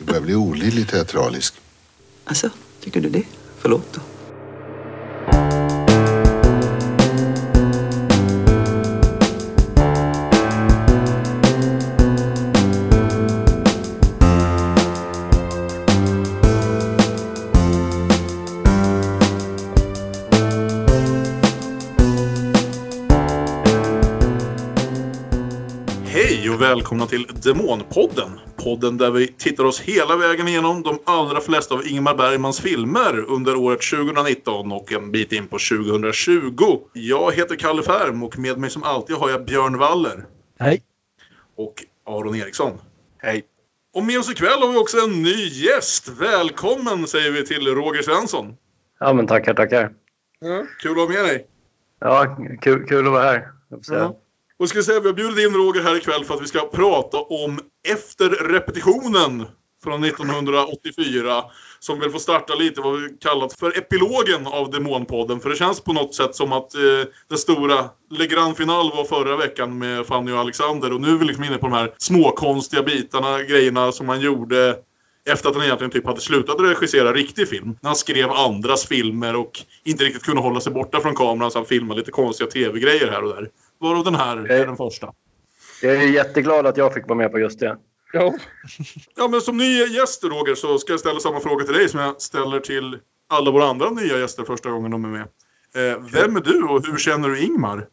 Du börjar bli olidligt teatralisk. Alltså, tycker du det? Förlåt då. Hej och välkomna till Demonpodden. Podden där vi tittar oss hela vägen igenom de allra flesta av Ingmar Bergmans filmer under året 2019 och en bit in på 2020. Jag heter Kalle Färm och med mig som alltid har jag Björn Waller. Hej. Och Aron Eriksson. Hej. Och med oss ikväll har vi också en ny gäst. Välkommen säger vi till Roger Svensson. Ja, men tackar, tackar. Ja, kul att ha med dig. Ja, kul, kul att vara här. jag får säga. Ja. Och ska säga, vi har bjudit in Roger här ikväll för att vi ska prata om efterrepetitionen från 1984. Som väl får starta lite vad vi kallat för epilogen av Demonpodden. För det känns på något sätt som att eh, det stora Le Grand Final var förra veckan med Fanny och Alexander. Och nu är vi liksom inne på de här småkonstiga bitarna, grejerna som man gjorde efter att han egentligen typ hade slutat regissera riktig film. När han skrev andras filmer och inte riktigt kunde hålla sig borta från kameran så han filmade lite konstiga tv-grejer här och där. Varav den här är den första. Jag är jätteglad att jag fick vara med på just det. Ja. ja, men som ny gäst Roger så ska jag ställa samma fråga till dig som jag ställer till alla våra andra nya gäster första gången de är med. Eh, vem är du och hur känner du Ingmar?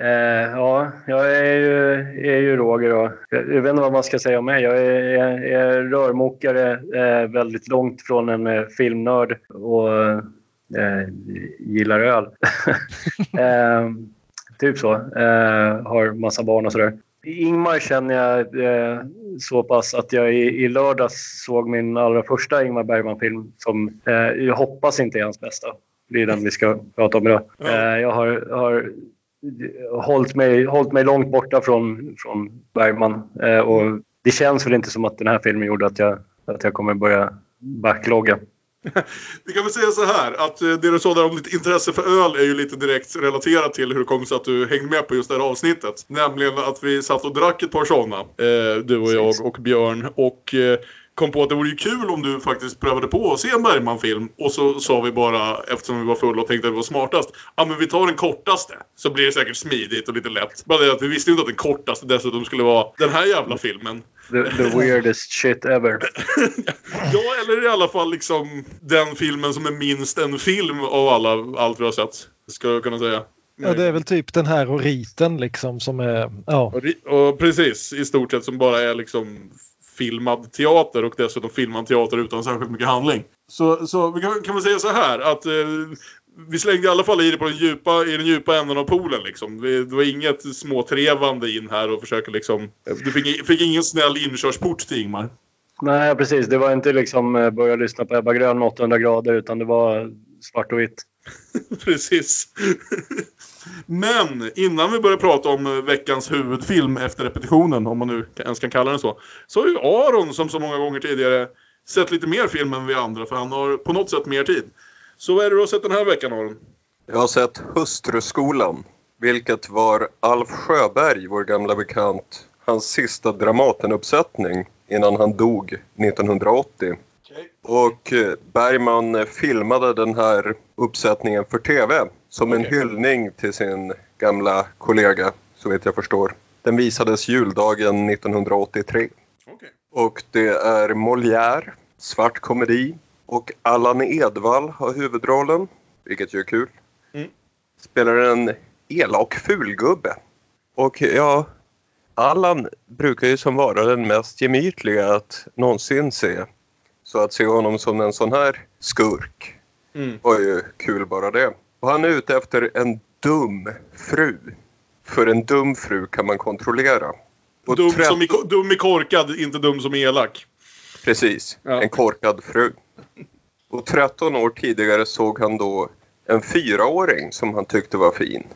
Eh, ja, jag är ju, är ju Roger. Jag, jag vet inte vad man ska säga om mig. Jag är, är, är rörmokare, eh, väldigt långt från en eh, filmnörd och eh, gillar öl. typ så. Eh, har massa barn och sådär. Ingmar känner jag eh, så pass att jag i, i lördags såg min allra första Ingmar Bergman-film som eh, jag hoppas inte är hans bästa. Det är den vi ska prata om idag. Ja. Eh, jag har, har hållit, mig, hållit mig långt borta från, från Bergman eh, och det känns väl inte som att den här filmen gjorde att jag, att jag kommer börja backlogga. Vi kan väl säga så här att eh, det du sa där om ditt intresse för öl är ju lite direkt relaterat till hur det kom sig att du hängde med på just det här avsnittet. Nämligen att vi satt och drack ett par sådana, eh, du och jag och Björn. Och eh, kom på att det vore ju kul om du faktiskt prövade på att se en Bergman-film. Och så sa vi bara, eftersom vi var fulla och tänkte att det var smartast. Ja men vi tar den kortaste. Så blir det säkert smidigt och lite lätt. Bara det att vi visste inte att den kortaste dessutom skulle vara den här jävla filmen. The, the weirdest shit ever. Ja, eller i alla fall liksom den filmen som är minst en film av alla, allt vi har sett. Ska jag kunna säga. Ja, det är väl typ den här och riten liksom som är... Ja. Och, och precis, i stort sett som bara är liksom filmad teater och dessutom filmad teater utan särskilt mycket handling. Så, så kan, kan väl säga så här att eh, vi slängde i alla fall i det på den djupa, i den djupa änden av poolen liksom. Det var inget småtrevande in här och försöka liksom... Du fick, fick ingen snäll inkörsport till Ingmar. Nej, precis. Det var inte liksom eh, börja lyssna på Ebba Grön med 800 grader utan det var svart och vitt. Precis. Men innan vi börjar prata om eh, veckans huvudfilm efter repetitionen, om man nu ens kan kalla den så. Så har ju Aron, som så många gånger tidigare, sett lite mer film än vi andra. För han har på något sätt mer tid. Så vad är det du har sett den här veckan Aron? Jag har sett Hustruskolan, vilket var Alf Sjöberg, vår gamla bekant, hans sista Dramatenuppsättning innan han dog 1980. Och eh, Bergman eh, filmade den här uppsättningen för TV som en Okej. hyllning till sin gamla kollega, så vet jag förstår. Den visades juldagen 1983. Okej. Och det är Molière, svart komedi. Och Allan Edwall har huvudrollen, vilket ju är kul. Mm. Spelar en elak fulgubbe. Och ja, Allan brukar ju som vara den mest gemytliga att någonsin se. Så att se honom som en sån här skurk Mm. var ju kul bara det. Och han är ute efter en dum fru. För en dum fru kan man kontrollera. Och Dum, som i, dum i korkad, inte dum som i elak. Precis, Ja. en korkad fru. Och 13 år tidigare såg han då en fyraåring som han tyckte var fin.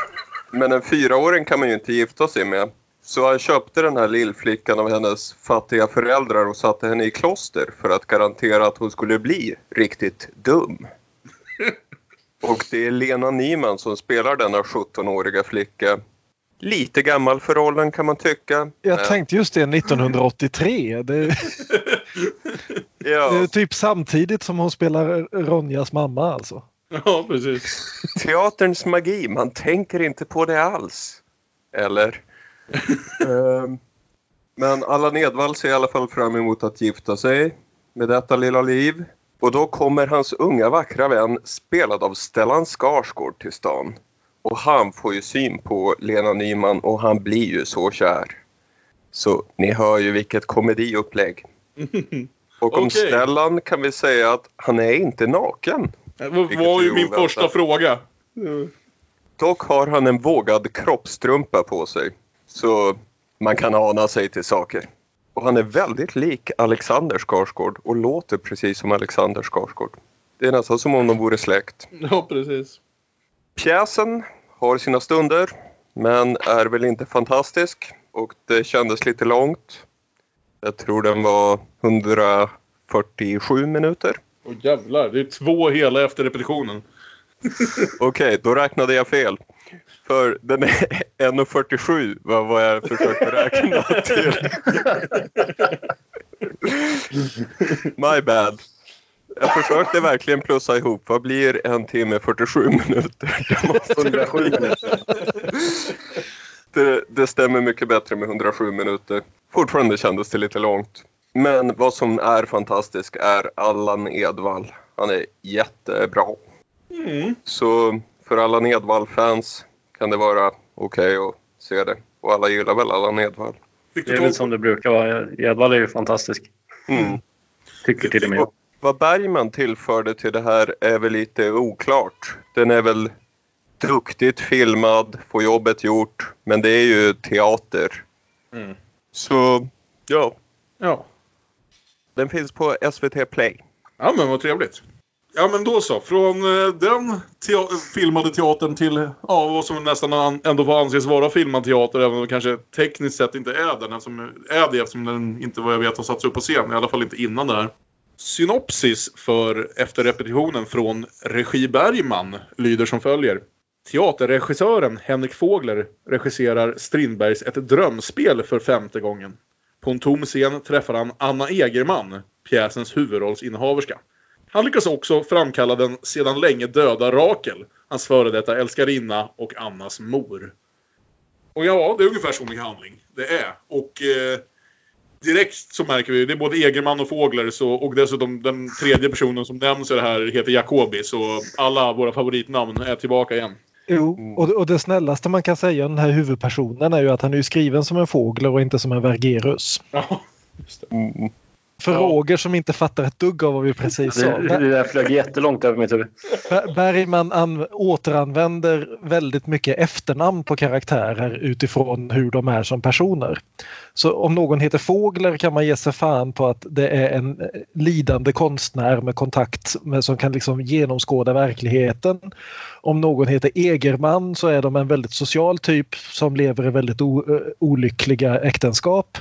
Men en fyraåring kan man ju inte gifta sig med. Så han köpte den här lillflickan av hennes fattiga föräldrar och satte henne i kloster för att garantera att hon skulle bli riktigt dum. Och det är Lena Nyman som spelar denna 17-åriga flicka. Lite gammal för rollen kan man tycka. Jag Men- tänkte just det 1983. Det, Det är Ja, typ samtidigt som hon spelar Ronjas mamma alltså. Ja, precis. teaterns magi, man tänker inte på det alls. Eller? Ehm, Men Allan Edwall ser i alla fall fram emot att gifta sig med detta lilla liv. Och då kommer hans unga vackra vän, spelad av Stellan Skarsgård, till stan. Och han får ju syn på Lena Nyman och han blir ju så kär. Så ni hör ju vilket komediupplägg. Och om Okej. Stellan kan vi säga att han är inte naken. Det var Vilket var ju är min oväntat. första fråga. Dock har han en vågad kroppstrumpa på sig. Så man kan ana sig till saker. Och han är väldigt lik Alexander Skarsgård och låter precis som Alexander Skarsgård. Det är nästan som om de vore släkt. Ja, precis. Pjäsen har sina stunder men är väl inte fantastisk och det kändes lite långt. Jag tror den var 147 minuter. Åh jävlar, det är två hela efter repetitionen. Okej, då räknade jag fel. För den är 1.47 var vad jag försökte räkna till. My bad. Jag försökte verkligen plussa ihop. Vad blir en timme 47 minuter? Det, måste... 107 minuter. det, det stämmer mycket bättre med 107 minuter. Fortfarande kändes det lite långt. Men vad som är fantastiskt är Allan Edwall. Han är jättebra. Mm. Så för alla Nedvall-fans kan det vara okej att se det. Och alla gillar väl alla Nedvall. Fick Det du är väl som det brukar vara. Edvall är ju fantastisk. Mm. Tycker till och med vad Bergman tillförde till det här är väl lite oklart. Den är väl duktigt filmad, får jobbet gjort, men det är ju teater. Mm. Så ja, Ja. den finns på SVT Play. ja, men vad trevligt. Ja, men då så. Från eh, den te filmade teatern till ja, vad som nästan ändå får anses vara filmad teater, även om det kanske tekniskt sett inte är den. Eftersom, är det eftersom den inte vad jag vet har satts upp på scen, i alla fall inte innan det här. Synopsis för efter repetitionen från Regi Bergman lyder som följer. Teaterregissören Henrik Fågler regisserar Strindbergs Ett drömspel för femte gången. På en tom scen träffar han Anna Egerman, pjäsens huvudrollsinnehaverska. Han lyckas också framkalla den sedan länge döda Rakel, hans före detta älskarinna och Annas mor. Och ja, det är ungefär så mycket handling det är. Och eh, direkt så märker vi, det är både Egerman och Fågler så, och dessutom den tredje personen som nämns i det här heter Jacobi. Så alla våra favoritnamn är tillbaka igen. Jo, och, och det snällaste man kan säga om den här huvudpersonen är ju att han är skriven som en fågel och inte som en vergerus. Ja, just det. Mm. För Ja. Roger som inte fattar ett dugg av vad vi precis sa. Det, det där flög jättelångt över mitt huvud. Ber- Bergman an- återanvänder väldigt mycket efternamn på karaktärer utifrån hur de är som personer. Så om någon heter Fågler kan man ge sig fan på att det är en eh, lidande konstnär med kontakt med, som kan liksom genomskåda verkligheten. Om någon heter Egerman så är de en väldigt social typ som lever i väldigt eh, olyckliga äktenskap.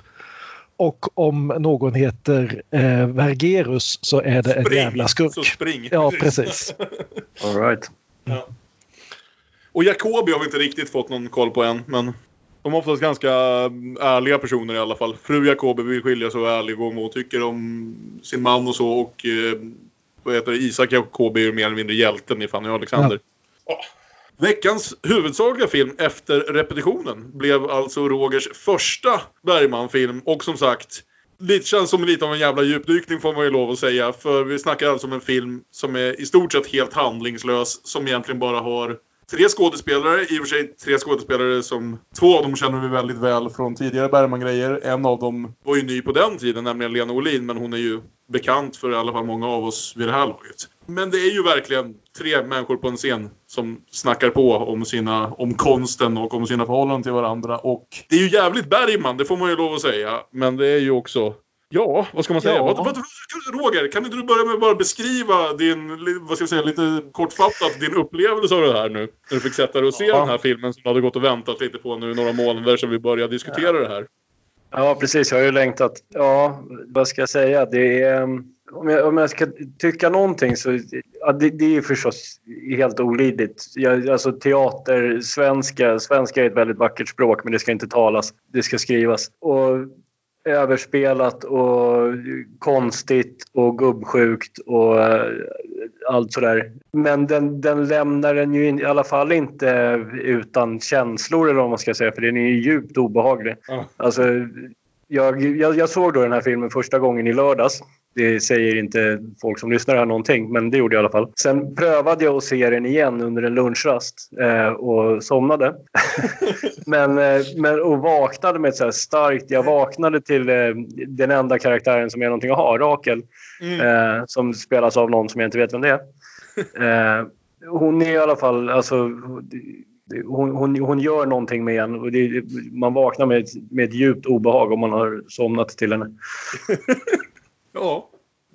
Och om någon heter eh, Vergerus så är det en jävla skurk. Så spring. Ja, precis. All right. Ja. Och Jacobi har vi inte riktigt fått någon koll på än, men de är oftast ganska ärliga personer i alla fall. Fru Jacobi vill skilja sig och är ärlig vad hon tycker om sin man och så. Och eh, vad heter det? Isak Jacobi är ju mer eller mindre hjälten i Fanny och Alexander. Ja. Veckans huvudsakliga film efter repetitionen blev alltså Rogers första Bergman-film och som sagt det känns som lite av en jävla djupdykning får man ju lov att säga. För vi snackar alltså om en film som är i stort sett helt handlingslös. Som egentligen bara har tre skådespelare. I och för sig tre skådespelare som... Två av dem känner vi väldigt väl från tidigare Bergman-grejer. En av dem var ju ny på den tiden, nämligen Lena Olin. Men hon är ju bekant för i alla fall många av oss vid det här laget. Men det är ju verkligen tre människor på en scen som snackar på om, sina, om konsten och om sina förhållanden till varandra. Och det är ju jävligt Bergman, det får man ju lov att säga. Men det är ju också... Ja, vad ska man säga? Ja. Vad, vad, Roger, kan inte du börja med att bara beskriva din, vad ska jag säga, lite kortfattat din upplevelse av det här nu? När du fick sätta dig och se Ja. den här filmen som du hade gått och väntat lite på nu några månader sedan vi började diskutera det här. Ja, precis. Jag har ju längtat. Ja, vad ska jag säga? Det är, um, om, jag, om jag ska tycka någonting så... Ja, det, det är ju förstås helt olidligt. Jag, alltså teater, svenska. Svenska är ett väldigt vackert språk, men det ska inte talas. Det ska skrivas. Och överspelat och konstigt och gubbsjukt och eh, allt sådär. Men den, den lämnar den ju in, i alla fall inte utan känslor eller vad man ska säga för den är ju djupt obehaglig. Ja. Alltså, jag, jag, jag såg då den här filmen första gången i lördags. Det säger inte folk som lyssnar här någonting, men det gjorde jag i alla fall. Sen prövade jag att se den igen under en lunchrast eh, och somnade. men, eh, men, och vaknade med ett så starkt... Jag vaknade till eh, den enda karaktären som är någonting att ha, Rakel. Mm. Eh, som spelas av någon som jag inte vet vem det är. Eh, hon är i alla fall... Alltså, hon, hon, hon gör någonting med en och det, man vaknar med med ett djupt obehag om man har somnat till henne. Ja.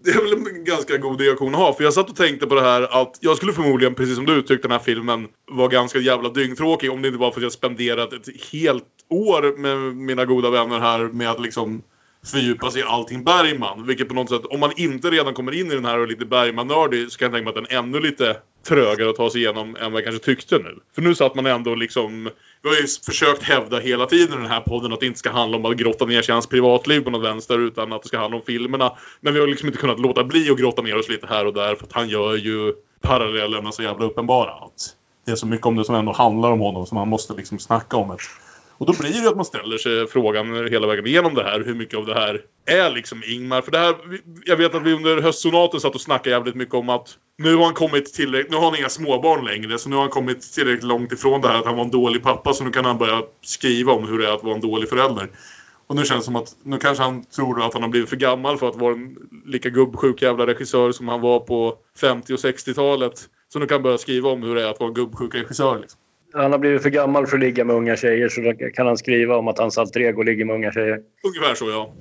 Det är väl en ganska god reaktion att ha. För jag satt och tänkte på det här att jag skulle förmodligen, precis som du uttryckte den här filmen, vara ganska jävla dyngtråkig om det inte var för att jag spenderat ett helt år med mina goda vänner här med att liksom fördjupa sig i allting Bergman. Vilket på något sätt, om man inte redan kommer in i den här och är lite Bergman-nördig så kan jag tänka mig att den är ännu lite trögare att ta sig igenom än vad jag kanske tyckte nu. För nu satt man ändå liksom... Vi har ju försökt hävda hela tiden i den här podden att det inte ska handla om att grotta ner sig i hans privatliv på något vänster utan att det ska handla om filmerna. Men vi har liksom inte kunnat låta bli att grotta ner oss lite här och där för att han gör ju parallellerna så jävla uppenbara. Att det är så mycket om det som ändå handlar om honom som man måste liksom snacka om det. Och då blir det ju att man ställer sig frågan hela vägen igenom det här. Hur mycket av det här är liksom Ingmar? För det här, jag vet att vi under höstsonaten satt och snackade jävligt mycket om att nu har han kommit tillräckligt, nu har han inga småbarn längre. Så nu har han kommit tillräckligt långt ifrån det här att han var en dålig pappa. Så nu kan han börja skriva om hur det är att vara en dålig förälder. Och nu känns det som att nu kanske han tror att han har blivit för gammal för att vara en lika gubbsjuk jävla regissör som han var på 50 och 60-talet. Så nu kan han börja skriva om hur det är att vara en gubbsjuk regissör. Liksom. Han har blivit för gammal för att ligga med unga tjejer så då kan han skriva om att hans alter ego ligger med unga tjejer. Ungefär så ja.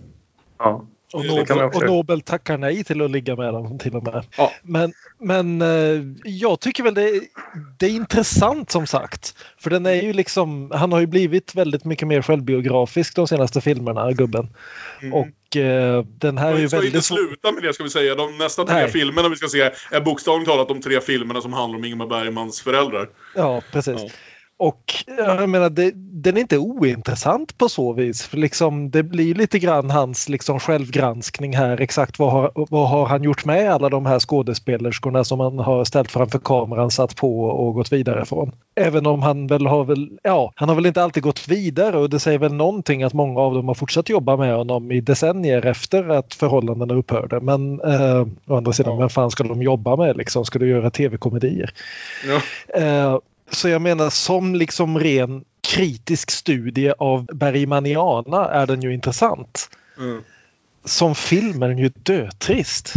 Ja. Och Nobel, och. Nobel tackar nej till att ligga med dem till och med. Ja. Men, men eh, jag tycker väl det, det är intressant som sagt. För den är ju liksom, han har ju blivit väldigt mycket mer självbiografisk de senaste filmerna, gubben. Mm. Och eh, den här är ju Vi ska inte väldigt... sluta med det ska vi säga. De nästa tre Nej. filmerna vi ska se är bokstavligt talat de tre filmerna som handlar om Ingmar Bergmans föräldrar. Ja, precis. Ja. Och jag menar, det, den är inte ointressant på så vis. För liksom, det blir lite grann hans liksom självgranskning här. Exakt vad har, vad har han gjort med alla de här skådespelerskorna som han har ställt framför kameran, satt på och gått vidare från. Även om han väl har väl, ja, han har väl inte alltid gått vidare och det säger väl någonting att många av dem har fortsatt jobba med honom i decennier efter att förhållandena upphörde. Men eh, å andra sidan, Ja. vem fan ska de jobba med liksom? Ska du göra tv-komedier? Ja. Eh, så jag menar som liksom ren kritisk studie av Bergmaniana är den ju intressant. Mm. Som film är den ju dötrist.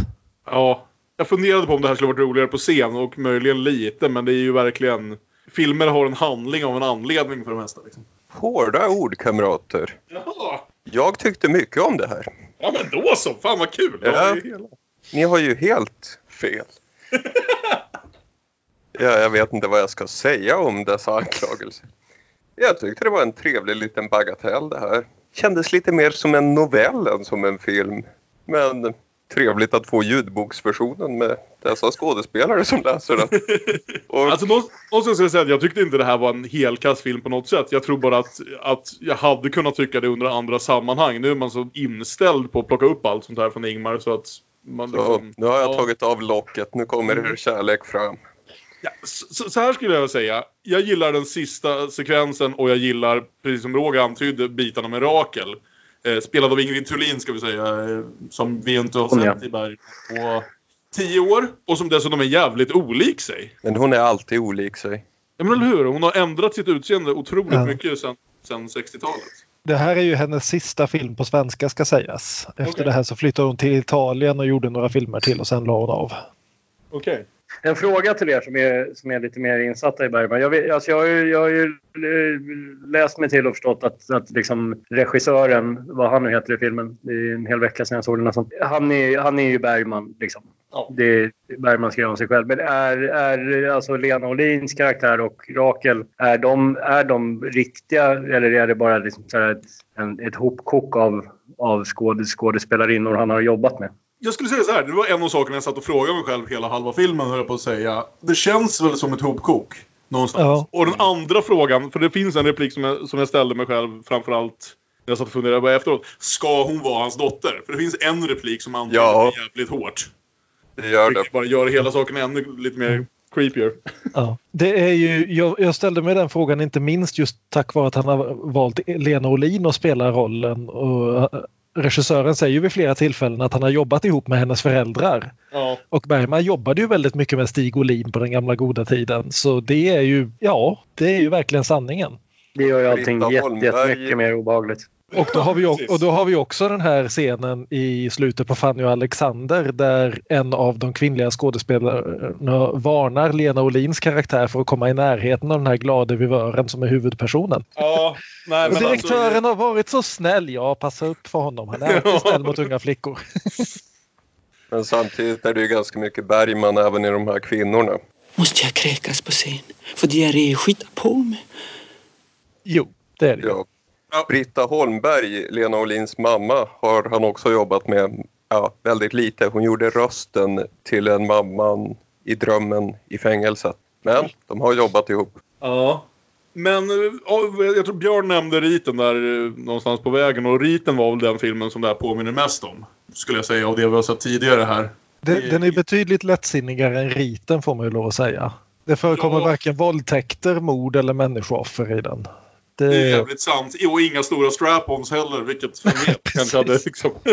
ja. Jag funderade på om det här skulle varit roligare på scen och möjligen lite men det är ju verkligen Filmer har en handling av en anledning för det mesta. Liksom. Hårda ord kamrater. Jaha. Jag tyckte mycket om det här. Ja men då så! Fan vad kul! Ja. Ja. Ni har ju helt fel. Ja, jag vet inte vad jag ska säga om dessa anklagelser. Jag tyckte det var en trevlig liten bagatell det här. Kändes lite mer som en novell än som en film. Men trevligt att få ljudboksversionen med dessa skådespelare som läser den. Och Alltså måste, måste jag säga att jag tyckte inte det här var en helkass film på något sätt. Jag tror bara att, att jag hade kunnat tycka det under andra sammanhang. Nu är man så inställd på att plocka upp allt sånt här från Ingmar så att man så, liksom, nu har jag ja. tagit av locket. Nu kommer er kärlek fram. Ja, så, så här skulle jag säga. Jag gillar den sista sekvensen och jag gillar, precis som Roger antydde, bitarna med Rakel. Eh, spelad av Ingrid Thulin ska vi säga. Eh, som vi inte har sett i Berg på tio år. Och som dessutom är jävligt olik sig. Men hon är alltid olik sig. Ja men eller hur? Hon har ändrat sitt utseende otroligt Ja. mycket sen, sen 60-talet. Det här är ju hennes sista film på svenska ska sägas. Efter Okej. det här så flyttade hon till Italien och gjorde några filmer till och sen la hon av. Okej. En fråga till er som är, som är lite mer insatta i Bergman. Jag, vet, alltså jag, har ju, jag har ju eh, läst mig till och förstått att, att liksom regissören, vad han nu heter i filmen, det är en hel vecka sedan jag såg den nästan. Han är, han är ju Bergman. Liksom. Ja. Det är, Bergman skrev om sig själv. Men är, är alltså Lena Olins karaktär och Rakel, är de, är de riktiga eller är det bara liksom så ett, en, ett hopkok av, av skåd, skådespelarinnor han har jobbat med? Jag skulle säga så här, det var en av sakerna jag satt och frågade mig själv hela halva filmen, höll jag på att säga. Det känns väl som ett hopkok. Någonstans. Ja. Och den andra frågan, för det finns en replik som jag, som jag ställde mig själv framförallt Jag satt och funderade bara efteråt. Ska hon vara hans dotter? För det finns en replik som använder Ja. jävligt hårt. Det gör det. Vilket bara gör hela saken ännu lite mer creepier. Ja. Det är ju, jag, jag ställde mig den frågan inte minst just tack vare att han har valt Lena Olin att spela rollen. Och regissören säger ju vid flera tillfällen att han har jobbat ihop med hennes föräldrar. Ja. Och Bergman jobbade ju väldigt mycket med Stig Olin på den gamla goda tiden. Så det är ju, ja, det är ju verkligen sanningen. Det gör ju allting Britta jätte, Holmberg. jättemycket mer obehagligt. Och då, har vi, och då har vi också den här scenen i slutet på Fanny och Alexander där en av de kvinnliga skådespelarna varnar Lena Olins karaktär för att komma i närheten av den här glade vivören som är huvudpersonen. Ja, nej, men direktören alltså, har varit så snäll. Ja, passa upp för honom. Han är alltid snäll mot unga flickor. Men samtidigt är det ju ganska mycket Bergman även i de här kvinnorna. Måste jag kräkas på scen? För diarré skita på mig. Jo, det är det. Ja. Ja. Britta Holmberg, Lena Olins mamma, har han också jobbat med ja, väldigt lite. Hon gjorde rösten till en mamman i drömmen i fängelset. Men de har jobbat ihop. Ja. Men ja, jag tror Björn nämnde Riten där eh, någonstans på vägen och Riten var väl den filmen som det här påminner mest om. Skulle jag säga av det vi har sett tidigare här. Den, den är betydligt lättsinnigare än riten får man ju lov att säga. Det förekommer Ja. varken våldtäkter, mord eller människooffer i den. Det är Det, jävligt sant. Och inga stora strap-ons heller, vilket vem vet kanske hade liksom...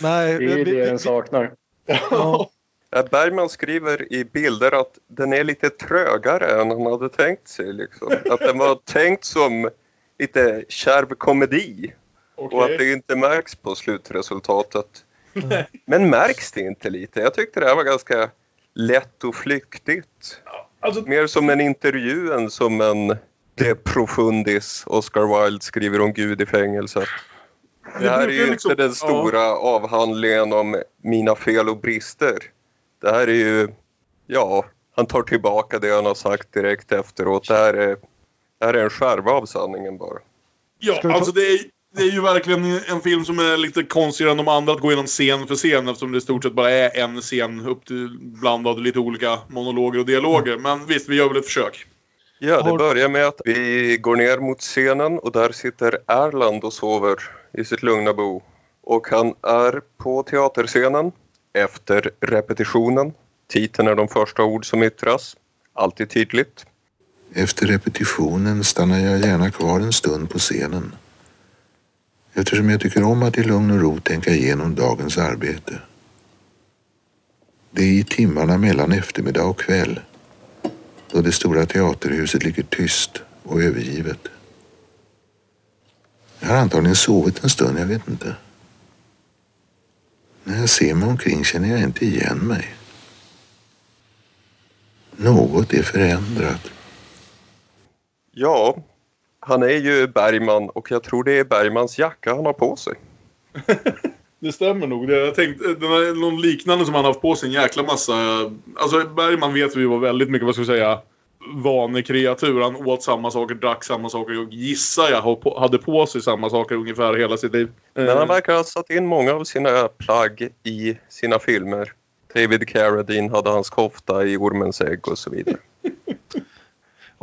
nej, Det är det den saknar. ja, Eh, Bergman skriver i bilder att den är lite trögare än han hade tänkt sig. Liksom. Att den var tänkt som lite kärv komedi och att det inte märks på slutresultatet. Men märks det inte lite? Jag tyckte det här var ganska lätt och flyktigt. Alltså, Mer som en intervju än som en De Profundis Oscar Wilde skriver om Gud i fängelset. Det här är ju liksom- inte den stora avhandlingen om mina fel och brister. Det här är ju, ja, han tar tillbaka det han har sagt direkt efteråt. Det här är, det här är en skärva av sanningen bara. Ja, alltså det är, det är ju verkligen en film som är lite konstigare än de andra att gå igenom scen för scen eftersom det i stort sett bara är en scen upp till blandad lite olika monologer och dialoger. Men visst, vi gör väl ett försök. Ja, det börjar med att vi går ner mot scenen och där sitter Erland och sover i sitt lugna bo. Och han är på teaterscenen efter repetitionen. Titeln är de första ord som yttras. Alltid tydligt. Efter repetitionen stannar jag gärna kvar en stund på scenen. Eftersom jag tycker om att i lugn och ro tänka igenom dagens arbete. Det är i timmarna mellan eftermiddag och kväll då det stora teaterhuset ligger tyst och övergivet. Jag har antagligen sovit en stund, jag vet inte. När jag ser mig omkring känner jag inte igen mig. Något är förändrat. Ja, han är ju Bergman och jag tror det är Bergmans jacka han har på sig. Det stämmer nog. Det, jag tänkte, den är någon liknande som han haft på sig en jäkla massa. Alltså Bergman vet vi var väldigt mycket, vad ska jag säga, vanekreatur. Han åt samma saker, drack samma saker och gissar jag har hade på sig samma saker ungefär hela sitt liv. Men Eh, han verkar ha satt in många av sina plagg i sina filmer. David Carradine hade hans kofta i Ormens ägg och så vidare.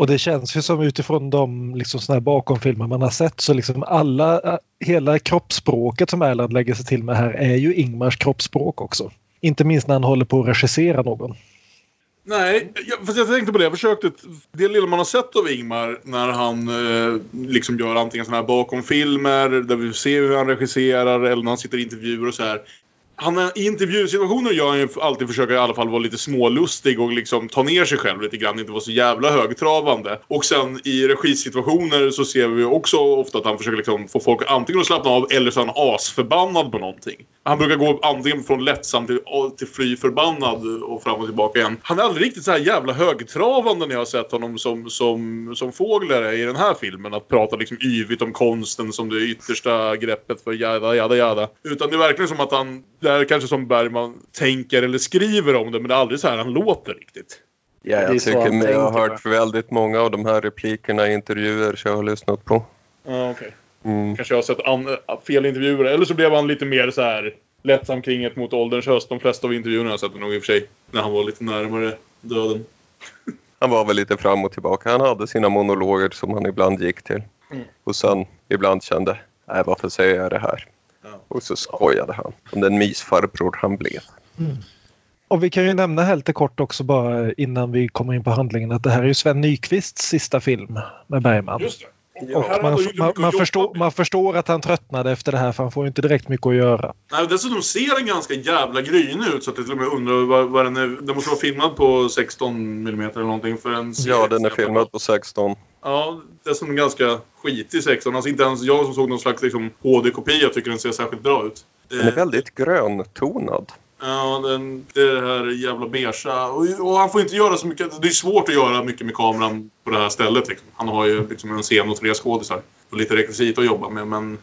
och det känns ju som utifrån de liksom såna här bakomfilmer man har sett så liksom alla, eh, hela kroppsspråket som Erland lägger sig till med här är ju Ingmars kroppsspråk också. Inte minst när han håller på att regissera någon. Nej, jag, fast jag tänkte på det. Jag försökte... Det lilla man har sett av Ingmar när han eh, liksom gör antingen såna här bakomfilmer där vi ser hur han regisserar eller när han sitter i intervjuer och så här. Han, I intervjusituationer gör han ju alltid försöker i alla fall vara lite smålustig och liksom ta ner sig själv lite grann, inte vara så jävla högtravande. Och sen i regisituationer så ser vi också ofta att han försöker liksom få folk antingen att slappna av eller så är han asförbannad på någonting. Han brukar gå antingen från lättsam till, till fly förbannad och fram och tillbaka igen. Han är aldrig riktigt så här jävla högtravande när jag har sett honom som, som, som Fågler är i den här filmen. Att prata liksom yvigt om konsten som det yttersta greppet för jada jada jada. Utan det är verkligen som att han, det är kanske som Bergman tänker eller skriver om det men det är aldrig så här han låter riktigt. Ja, jag tycker har tänker, hört väldigt många av de här replikerna i intervjuer som jag har lyssnat på. Ja, okej. Mm. Kanske jag har sett an- fel intervjuer. Eller så blev han lite mer så här lättsam kring ett mot ålderns höst. De flesta av intervjuerna har jag sett nog i och för sig. När han var lite närmare döden. Han var väl lite fram och tillbaka. Han hade sina monologer som han ibland gick till. Mm. Och sen ibland kände, nej varför säger jag det här? Ja. Och så skojade han om den mysfarbror han blev. Och vi kan ju nämna här lite kort också bara innan vi kommer in på handlingen att det här är ju Sven Nykvists sista film med Bergman. Just det. Ja. Och Man, man, man, förstår, man förstår att han tröttnade efter det här för han får ju inte direkt mycket att göra. Nej, dessutom ser den ganska jävla grynig ut så att jag till och med undrar vad, vad den är. Den måste vara filmad på 16 mm eller någonting för en Ja, den är filmad på 16. Ja, dessutom ganska skitig 16. Alltså inte ens jag som såg någon slags liksom, HD-kopia tycker den ser särskilt bra ut. Den är väldigt gröntonad. Ja, den, det är det här jävla beigea. Och, och han får inte göra så mycket. Det är svårt att göra mycket med kameran på det här stället. Liksom. Han har ju liksom en scen och tre skådisar. Och lite rekvisit att jobba med. Men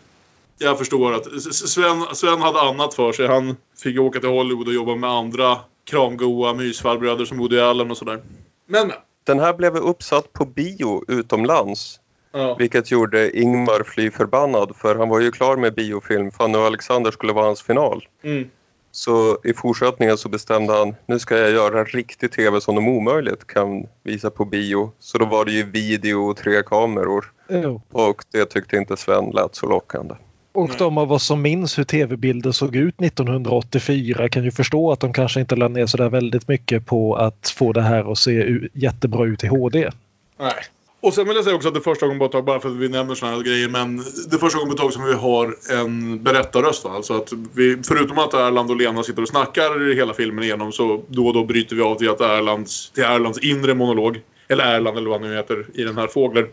jag förstår att Sven, Sven hade annat för sig. Han fick åka till Hollywood och jobba med andra kramgoa mysfarbröder som i Allen och sådär. Men men. Den här blev uppsatt på bio utomlands. Ja. Vilket gjorde Ingmar fly förbannad för han var ju klar med biofilm. Fanny och Alexander skulle vara hans final. Mm. Så i fortsättningen så bestämde han nu ska jag göra riktig tv som de omöjligt kan visa på bio. Så då var det ju video och tre kameror. Jo. Och det tyckte inte Sven lät så lockande. Och de av oss som minns hur tv-bilder såg ut 1984 kan ju förstå att de kanske inte lade ner så där väldigt mycket på att få det här att se jättebra ut i HD. Nej. Och sen vill jag säga också att det är första gången på ett tag, bara för att vi nämner såna här grejer, men det är första gången på ett tag som vi har en berättarröst. Va? Alltså att vi, förutom att Erland och Lena sitter och snackar hela filmen igenom så då och då bryter vi av till att Erlands, till Erlands inre monolog. Eller Erland eller vad han nu heter i den här Fågler.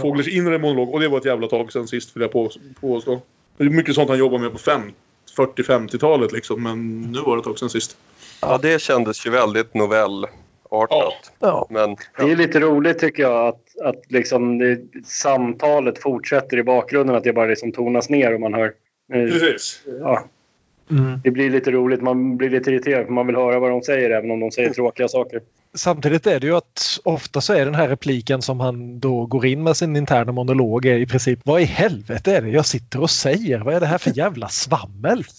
Fåglers inre monolog. Och det var ett jävla tag sen sist vill jag på, påstå. Det är mycket sånt han jobbar med på fem- 40-50-talet liksom. Men nu var det ett tag sen sist. Ja, det kändes ju väldigt novellartat. Ja. Men Det är lite roligt tycker jag att, att liksom det, samtalet fortsätter i bakgrunden. Att det bara liksom tonas ner och man hör... eh, Precis. Ja, Mm. det blir lite roligt. Man blir lite irriterad för man vill höra vad de säger även om de säger tråkiga saker. Samtidigt är det ju att ofta så är den här repliken som han då går in med sin interna monolog är i princip Vad i helvete är det jag sitter och säger? Vad är det här för jävla svammel?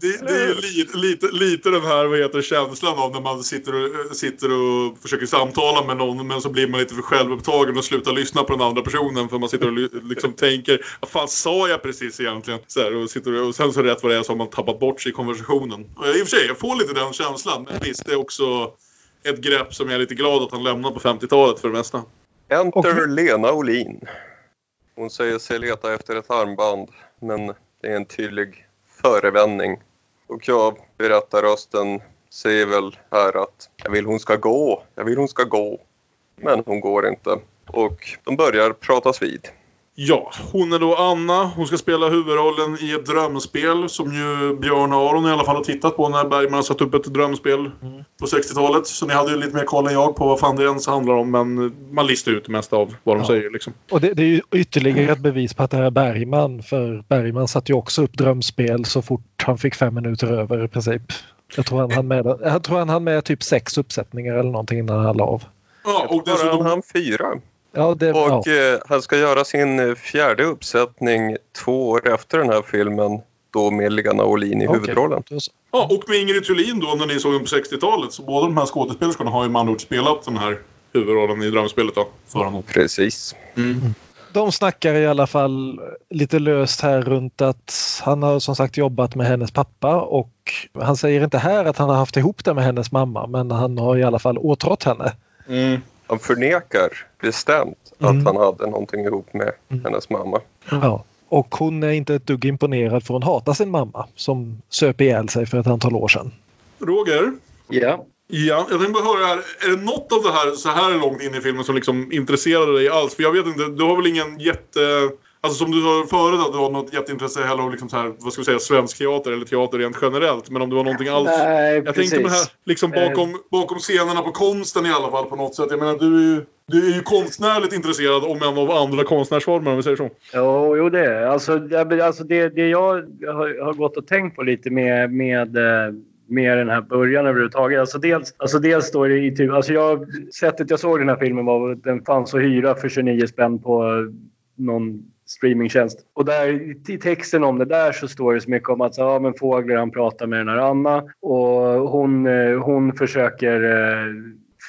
Det, det är ju lite, lite, lite den här vad heter, känslan av när man sitter och, sitter och försöker samtala med någon men så blir man lite för självupptagen och slutar lyssna på den andra personen för man sitter och liksom tänker vad fan sa jag precis egentligen? Så här, och, sitter och, och sen så rätt vad det är så har man tappat bort sig i konversationen. Och jag, I och för sig, jag får lite den känslan. Men visst, det är också ett grepp som jag är lite glad att han lämnade på 50-talet för det mesta. Enter Och- Lena Olin. Hon säger sig leta efter ett armband men det är en tydlig förevändning. Och jag, berättarrösten, säger väl här att jag vill hon ska gå, jag vill hon ska gå. Men hon går inte. Och de börjar pratas vid. Ja, hon är då Anna. Hon ska spela huvudrollen i ett drömspel som ju Björn Aron i alla fall har tittat på när Bergman har satt upp ett drömspel på 60-talet. Så ni hade ju lite mer koll än jag på vad fan det ens handlar om men man listar ut det mesta av vad de Ja. säger liksom. Och det, det är ju ytterligare ett bevis på att det här är Bergman för Bergman satte ju också upp drömspel så fort han fick fem minuter över i princip. Jag tror han hann med, jag tror han hann med typ sex uppsättningar eller någonting innan han la av. Ja, och han dessutom... hann fyra. Ja, det, ja. Och eh, han ska göra sin eh, fjärde uppsättning två år efter den här filmen. Då med Lena Olin i Okej. huvudrollen. Ja, och med Ingrid Thulin då när ni såg den på 60-talet. Så båda de här skådespelerskorna har ju med andra ord spelat den här huvudrollen i drömspelet då. För honom. Precis. De snackar i alla fall lite löst här runt att han har som sagt jobbat med hennes pappa och han säger inte här att han har haft ihop det med hennes mamma men han har i alla fall åtrått henne. Mm. Han förnekar bestämt Mm. att han hade någonting ihop med Mm. hennes mamma. Ja. Och hon är inte ett dugg imponerad för hon hatar sin mamma som söp ihjäl sig för ett antal år sedan. Roger? Ja. Ja, jag tänkte bara höra här. Är det något av det här så här långt in i filmen som liksom intresserade dig alls? För jag vet inte, du har väl ingen jätte... Alltså som du sa förut att du har något jätteintresse heller av liksom så här, vad ska vi säga, svensk teater eller teater rent generellt. Men om du har någonting alls... Nej, Jag precis. tänkte på det här liksom bakom, bakom scenerna på konsten i alla fall på något sätt. Jag menar du är ju, du är ju konstnärligt intresserad om än av andra konstnärsformer om vi säger så. Jo, jo det är alltså, jag- alltså det. Det jag har, har gått och tänkt på lite med, med, eh, med den här början överhuvudtaget. Alltså dels, alltså dels det i typ... Alltså jag, sättet jag såg den här filmen var att den fanns att hyra för 29 spänn på någon streamingtjänst. Och där, i texten om det där så står det så mycket om att ja, men Fågler han pratar med den här Anna och hon, eh, hon försöker eh,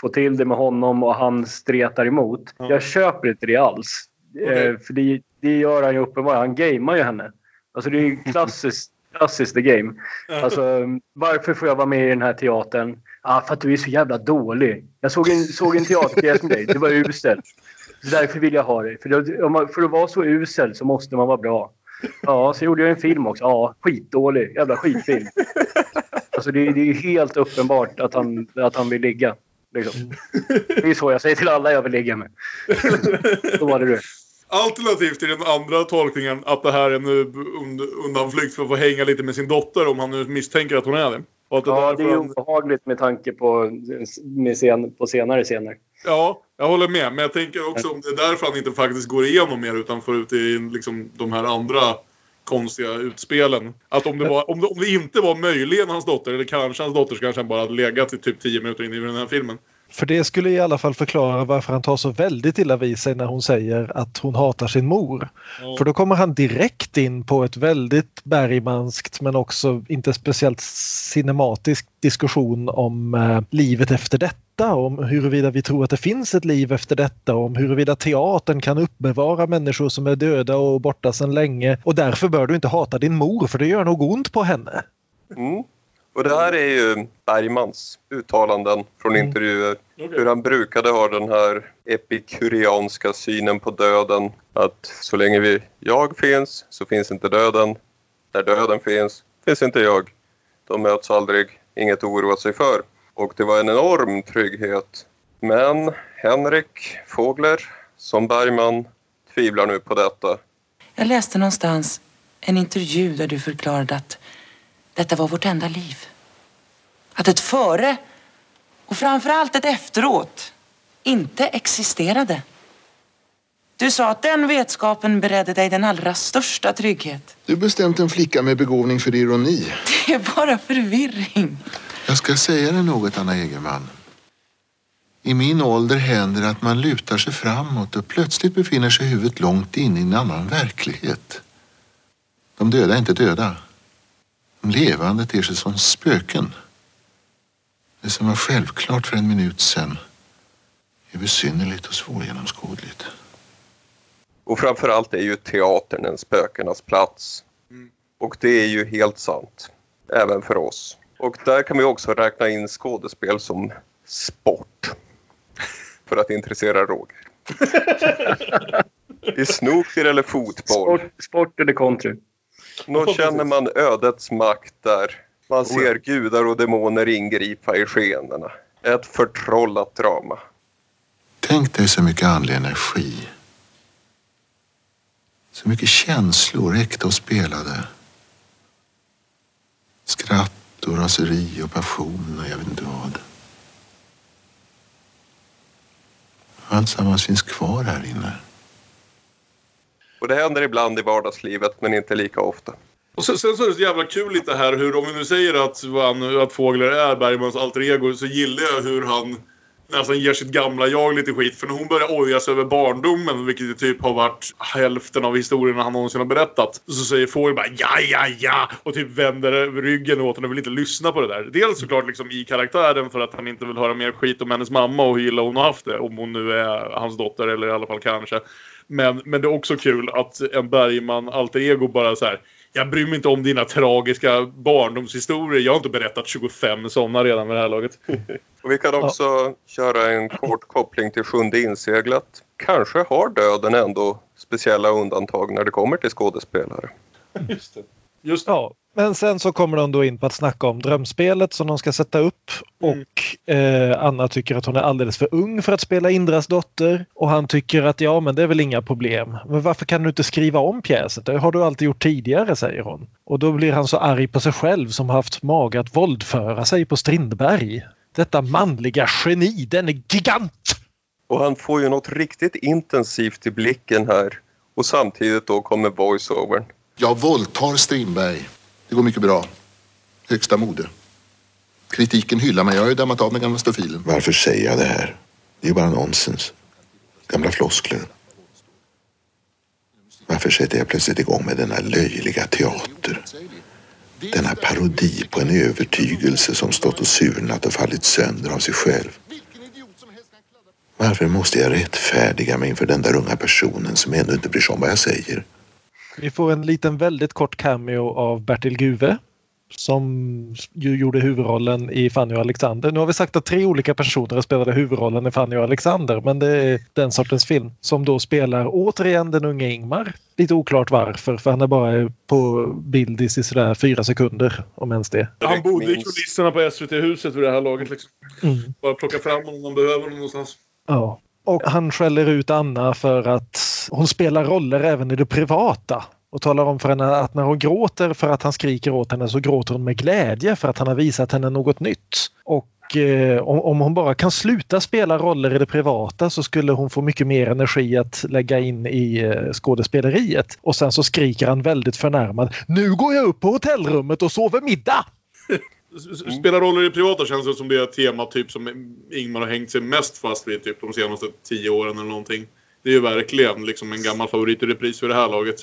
få till det med honom och han stretar emot. Ja. Jag köper inte det alls. Eh, för det, det gör han ju uppenbart. Han gamear ju henne. Alltså det är ju klassiskt, klassiskt the game. Alltså, varför får jag vara med i den här teatern? Ah, för att du är så jävla dålig. Jag såg en, såg en teaterpjäs med dig. Du var usel. Därför vill jag ha dig. För, för att vara så usel så måste man vara bra. Ja, så gjorde jag en film också. Ja, skitdålig. Jävla skitfilm. Alltså det, är- det är ju helt uppenbart att han, att han vill ligga. Liksom. Det är så jag säger till alla jag vill ligga med. Så var det du. Alternativt till den andra tolkningen att det här är en und- undanflykt för att få hänga lite med sin dotter om han nu misstänker att hon är det. Och det Ja, det är han- obehagligt med tanke på, med scen, på senare scener. Ja, jag håller med. Men jag tänker också om det är därför han inte faktiskt går igenom mer utan får ut i liksom, de här andra konstiga utspelen. Att om det, var, om, det, om det inte var möjligen hans dotter, eller kanske hans dotter, så kanske han bara hade legat i typ 10 minuter in i den här filmen. För det skulle i alla fall förklara varför han tar så väldigt illa vid sig när hon säger att hon hatar sin mor. Ja. För då kommer han direkt in på ett väldigt Bergmanskt men också inte speciellt cinematisk diskussion om eh, livet efter detta, om huruvida vi tror att det finns ett liv efter detta, om huruvida teatern kan uppbevara människor som är döda och borta sedan länge och därför bör du inte hata din mor för det gör nog ont på henne. Mm. Och det här är ju Bergmans uttalanden från Mm. intervjuer. Hur han brukade ha den här epikurianska synen på döden. Att så länge vi, jag finns så finns inte döden. När döden finns finns inte jag. De möts aldrig, inget att oroa sig för. Och det var en enorm trygghet. Men Henrik Fågler som Bergman tvivlar nu på detta. Jag läste någonstans en intervju där du förklarade att detta var vårt enda liv. Att ett före och framförallt ett efteråt inte existerade. Du sa att den vetskapen beredde dig den allra största trygghet. Du bestämt en flicka med begåvning för ironi. Det är bara förvirring. Jag ska säga dig något, Anna Egerman. I min ålder händer det att man lutar sig framåt och plötsligt befinner sig huvudet långt inne i en annan verklighet. De döda är inte döda. De levande ter sig som spöken. Det som var självklart för en minut sedan är besynnerligt och svårgenomskådligt. Och framförallt är ju teatern en spökenas plats. Och det är ju helt sant. Även för oss. Och där kan vi också räkna in skådespel som sport. För att intressera Roger. I snooker eller fotboll. Sport, sport eller country. Då känner man ödets makt där. Man ser gudar och demoner ingripa i skeendena. Ett förtrollat drama. Tänk dig så mycket andlig energi. Så mycket känslor, äkta och spelade. Skratt och raseri och passion och jag vet inte vad. Alltsammans finns kvar här inne. Och det händer ibland i vardagslivet men inte lika ofta. Och sen, sen så är det så jävla kul lite här hur, om vi nu säger att, att Fågler är Bergmans alter ego, så gillar jag hur han nästan ger sitt gamla jag lite skit. För när hon börjar oja sig över barndomen, vilket ju typ har varit hälften av historierna han någonsin har berättat. Så säger Fågel bara ja, ja, ja och typ vänder ryggen åt henne och vill inte lyssna på det där. Dels såklart liksom i karaktären för att han inte vill höra mer skit om hennes mamma och hur illa hon har haft det. Om hon nu är hans dotter eller i alla fall kanske. Men, men det är också kul att en Bergman alter ego bara så här. Jag bryr mig inte om dina tragiska barndomshistorier. Jag har inte berättat 25 sådana redan med det här laget. Och vi kan också köra en kort koppling till Sjunde inseglat. Kanske har döden ändå speciella undantag när det kommer till skådespelare. Just det. Just Ja, men sen så kommer de då in på att snacka om drömspelet som de ska sätta upp och eh, Anna tycker att hon är alldeles för ung för att spela Indras dotter och han tycker att ja men det är väl inga problem. Men varför kan du inte skriva om pjäsen? Det har du alltid gjort tidigare säger hon. Och då blir han så arg på sig själv som har haft mage att våldföra sig på Strindberg. Detta manliga geni, den är gigant! Och han får ju något riktigt intensivt i blicken här. Och samtidigt då kommer voiceovern. Jag våldtar Strindberg. Det går mycket bra. Högsta mode. Kritiken hyllar mig. Jag har ju dammat av den gamla stofilen. Varför säger jag det här? Det är ju bara nonsens. Gamla floskler. Varför sätter jag plötsligt igång med denna löjliga teater? Denna parodi på en övertygelse som stått och surnat och fallit sönder av sig själv. Varför måste jag rättfärdiga mig inför den där unga personen som ändå inte bryr sig om vad jag säger? Vi får en liten väldigt kort cameo av Bertil Guve som ju gjorde huvudrollen i Fanny och Alexander. Nu har vi sagt att tre olika personer spelade huvudrollen i Fanny och Alexander men det är den sortens film som då spelar återigen den unge Ingmar. Lite oklart varför för han är bara på bild i sådär fyra sekunder om ens det. Han bodde i kulisserna på SVT-huset vid det här laget. Liksom. Mm. Bara plocka fram honom om man behöver honom någonstans. Ja. Och han skäller ut Anna för att hon spelar roller även i det privata. Och talar om för henne att när hon gråter för att han skriker åt henne så gråter hon med glädje för att han har visat henne något nytt. Och eh, om, om hon bara kan sluta spela roller i det privata så skulle hon få mycket mer energi att lägga in i eh, skådespeleriet. Och sen så skriker han väldigt förnärmad. Nu går jag upp på hotellrummet och sover middag! S- s- Spela roller i privata känns det som det är ett tema typ som Ingmar har hängt sig mest fast vid typ de senaste tio åren eller någonting. Det är ju verkligen liksom en gammal favorit i repris vid det här laget.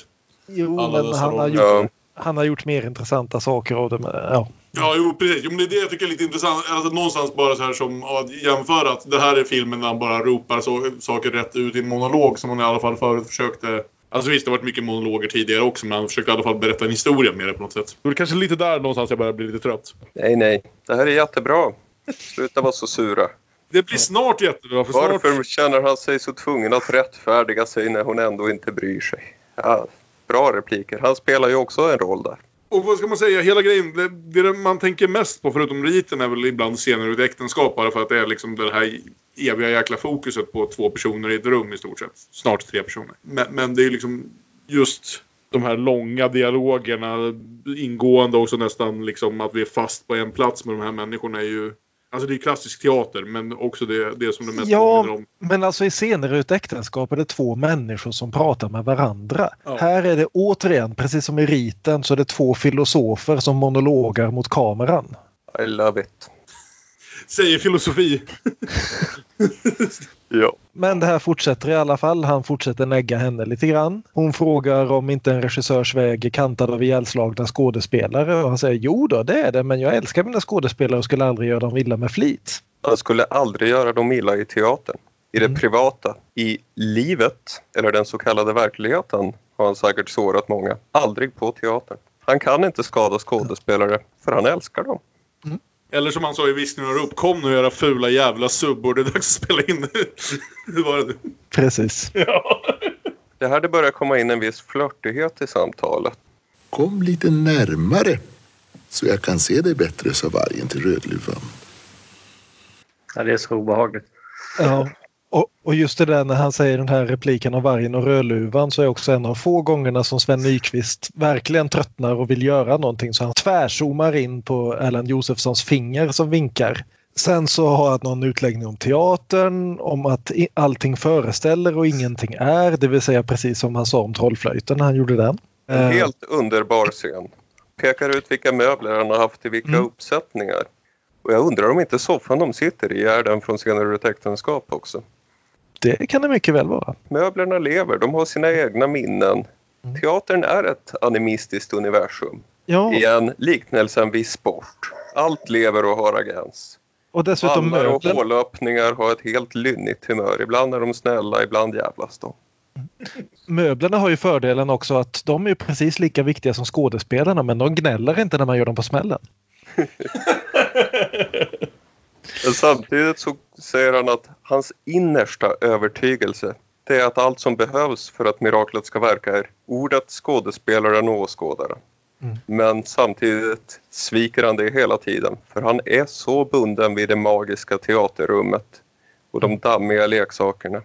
Jo, Alla men han har, gjort, Ja. han har gjort mer intressanta saker av det. Men, ja. Ja, jo precis. Jo, men det är det jag tycker är lite intressant. Alltså, någonstans bara så här som att jämföra att det här är filmen där han bara ropar så, saker rätt ut i en monolog som han i alla fall förut försökte. Alltså visst, det har varit mycket monologer tidigare också, men han försökte i alla fall berätta en historia med det på något sätt. Det är kanske lite där någonstans jag börjar bli lite trött. Nej, nej. Det här är jättebra. Sluta vara så sura. Det blir snart jättebra, för snart... Varför känner han sig så tvungen att rättfärdiga sig när hon ändå inte bryr sig? Ja, bra repliker. Han spelar ju också en roll där. Och vad ska man säga, hela grejen, det, det man tänker mest på förutom riten är väl ibland scener ur ett äktenskap bara för att det är liksom det här eviga jäkla fokuset på två personer i ett rum i stort sett. Snart tre personer. Men, men det är ju liksom just de här långa dialogerna, ingående också nästan liksom att vi är fast på en plats med de här människorna är ju Alltså det är klassisk teater men också det, det som det mest Ja, påminner om. men alltså i scener ur ett äktenskap är det två människor som pratar med varandra. Ja. Här är det återigen, precis som i riten, så är det två filosofer som monologar mot kameran. I love it. Säger filosofi. Ja. Men det här fortsätter i alla fall. Han fortsätter negga henne lite grann. Hon frågar om inte en regissörs väg är kantad av ihjälslagna skådespelare och han säger jo då det är det men jag älskar mina skådespelare och skulle aldrig göra dem illa med flit. Han skulle aldrig göra dem illa i teatern. I det Mm. privata, i livet, eller den så kallade verkligheten, har han säkert sårat många. Aldrig på teatern. Han kan inte skada skådespelare, för han älskar dem. Eller som han sa i viskningen och rop, kom nu era fula jävla subbor, det är dags att spela in. Hur var det? Precis. Ja. Det här det börjar komma in en viss flörtighet i samtalet. Kom lite närmare så jag kan se dig bättre, sa vargen till Rödluvan. Ja, det är så obehagligt. Ja. Och, och just det där när han säger den här repliken om vargen och rödluvan så är också en av få gångerna som Sven Nykvist verkligen tröttnar och vill göra någonting så han tvärzoomar in på Erland Josefssons finger som vinkar. Sen så har han någon utläggning om teatern, om att allting föreställer och ingenting är, det vill säga precis som han sa om trollflöjten när han gjorde den. En Eh, helt underbar scen. Pekar ut vilka möbler han har haft i vilka Mm. uppsättningar. Och jag undrar om inte soffan de sitter i är den från senare ett äktenskap också. Det kan det mycket väl vara. Möblerna lever, de har sina egna minnen. Mm. Teatern är ett animistiskt universum. Ja, Igen, liknelsen vid sport. Allt lever och har agens. och dessutom och möbler. hålöppningar har ett helt lynnigt humör. Ibland är de snälla, ibland jävlas de. Möblerna har ju fördelen också att de är precis lika viktiga som skådespelarna men de gnäller inte när man gör dem på smällen. Men samtidigt så säger han att hans innersta övertygelse det är att allt som behövs för att miraklet ska verka är ordet, skådespelaren och åskådaren. Mm. Men samtidigt sviker han det hela tiden för han är så bunden vid det magiska teaterrummet och de dammiga leksakerna.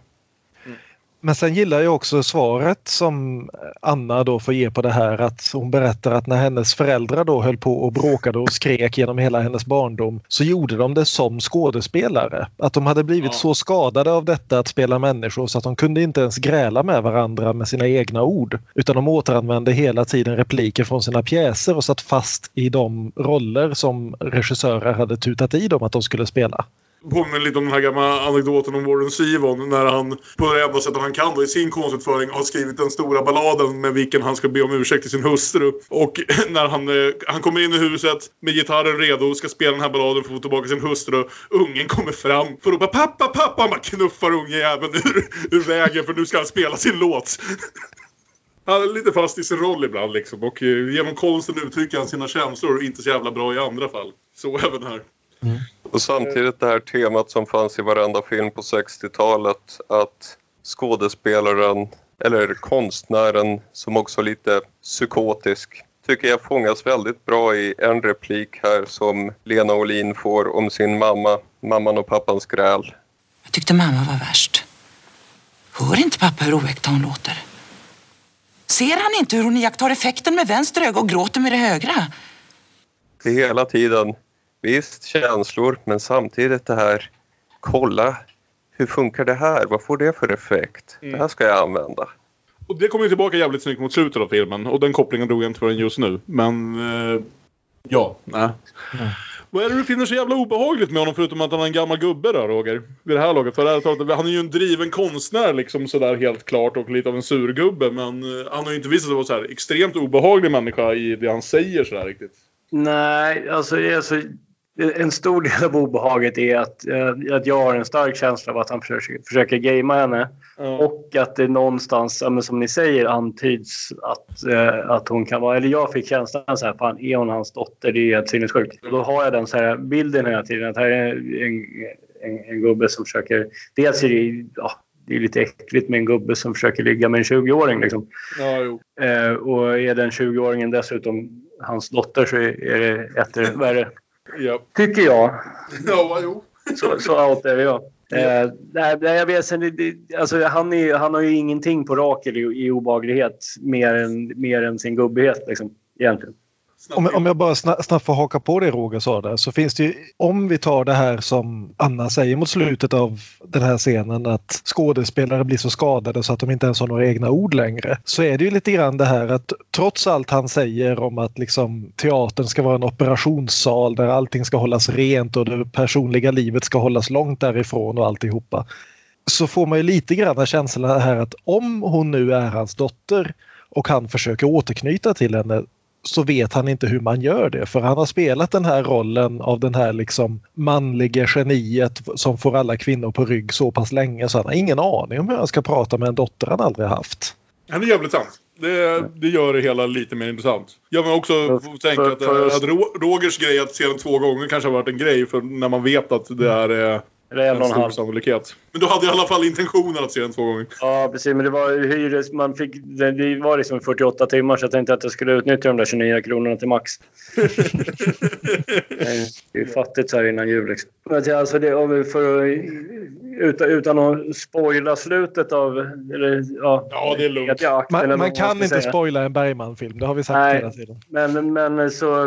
Men sen gillar jag också svaret som Anna då får ge på det här att hon berättar att när hennes föräldrar då höll på och bråkade och skrek genom hela hennes barndom så gjorde de det som skådespelare. Att de hade blivit Ja. så skadade av detta att spela människor så att de kunde inte ens gräla med varandra med sina egna ord. Utan de återanvände hela tiden repliker från sina pjäser och satt fast i de roller som regissörer hade tutat i dem att de skulle spela. Påminner lite om den här gamla anekdoten om Warren Sivon när han på det enda sättet han kan då i sin konstutföring har skrivit den stora balladen med vilken han ska be om ursäkt till sin hustru. Och när han, eh, han kommer in i huset med gitarren redo och ska spela den här balladen för att få tillbaka sin hustru. Ungen kommer fram för att bara pappa, pappa! Man knuffar ungjäveln ur, ur vägen för nu ska han spela sin låt. Han är lite fast i sin roll ibland liksom och eh, genom konsten uttrycker han sina känslor inte så jävla bra i andra fall. Så även här. Och samtidigt det här temat som fanns i varenda film på 60-talet att skådespelaren eller konstnären som också är lite psykotisk tycker jag fångas väldigt bra i en replik här som Lena Olin får om sin mamma, mamman och pappans gräl. Jag tyckte mamma var värst. Hör inte pappa hur oäkta hon låter? Ser han inte hur hon iakttar effekten med vänster öga och gråter med det högra? Det är hela tiden, visst känslor men samtidigt det här, kolla hur funkar det här? Vad får det för effekt? Det här ska jag använda. Och det kommer ju tillbaka jävligt snyggt mot slutet av filmen. Och den kopplingen drog jag inte förrän just nu. Men... Eh, ja, nej. Vad är det du finner så jävla obehagligt med honom förutom att han är en gammal gubbe då, Roger? Vid det här laget. För ärligt talat, han är ju en driven konstnär liksom sådär helt klart och lite av en surgubbe. Men eh, han har ju inte visat sig vara så här extremt obehaglig människa i det han säger sådär riktigt. Nej, alltså, det är alltså en stor del av obehaget är att, eh, att jag har en stark känsla av att han försöker, försöker gamea henne. Ja. Och att det någonstans, som ni säger, antyds att, eh, att hon kan vara... Eller jag fick känslan så här, fan är hon hans dotter? Det är helt sinnessjukt. Och då har jag den så här bilden hela tiden att här är en, en, en gubbe som försöker... Dels är det, ja, det är lite äckligt med en gubbe som försöker ligga med en 20-åring. Liksom. Ja. Eh, och är den 20-åringen dessutom hans dotter så är är det etter värre. Ja. Tycker jag. Ja, jo. Så, så out är jag. Eh, nej, jag vet, sen, alltså, han, är, han har ju ingenting på rakel i, i obehaglighet mer än, mer än sin gubbighet. Liksom, egentligen. Om, om jag bara snabbt, får haka på det Roger sa där så finns det ju, om vi tar det här som Anna säger mot slutet av den här scenen att skådespelare blir så skadade så att de inte ens har några egna ord längre. Så är det ju lite grann det här att trots allt han säger om att liksom teatern ska vara en operationssal där allting ska hållas rent och det personliga livet ska hållas långt därifrån och alltihopa. Så får man ju lite grann känslan här att om hon nu är hans dotter och han försöker återknyta till henne så vet han inte hur man gör det för han har spelat den här rollen av den här liksom manliga geniet som får alla kvinnor på rygg så pass länge så han har ingen aning om hur han ska prata med en dotter han aldrig haft. Ja, det är jävligt sant. Det, det gör det hela lite mer intressant. Jag vill också För- tänka för- att, för- att Ro- Rogers grej att se den två gånger kanske har varit en grej för när man vet att det är eh, Eller en och en halv. sannolikhet. Men du hade i alla fall intentionen att se den två gånger. Ja, precis. Men det var hyres... Man fick, det, det var liksom 48 timmar så jag tänkte att jag skulle utnyttja de där 29 kronorna till max. Nej, det är ju fattigt så här innan jul. Liksom. Men Alltså det, om vi- för, att- utan, utan att spoila slutet av... Eller, ja, Ja, det är lugnt. akten, eller Man, man kan inte säga. spoila en Bergman-film, det har vi sagt Nej. hela tiden. Men, men så,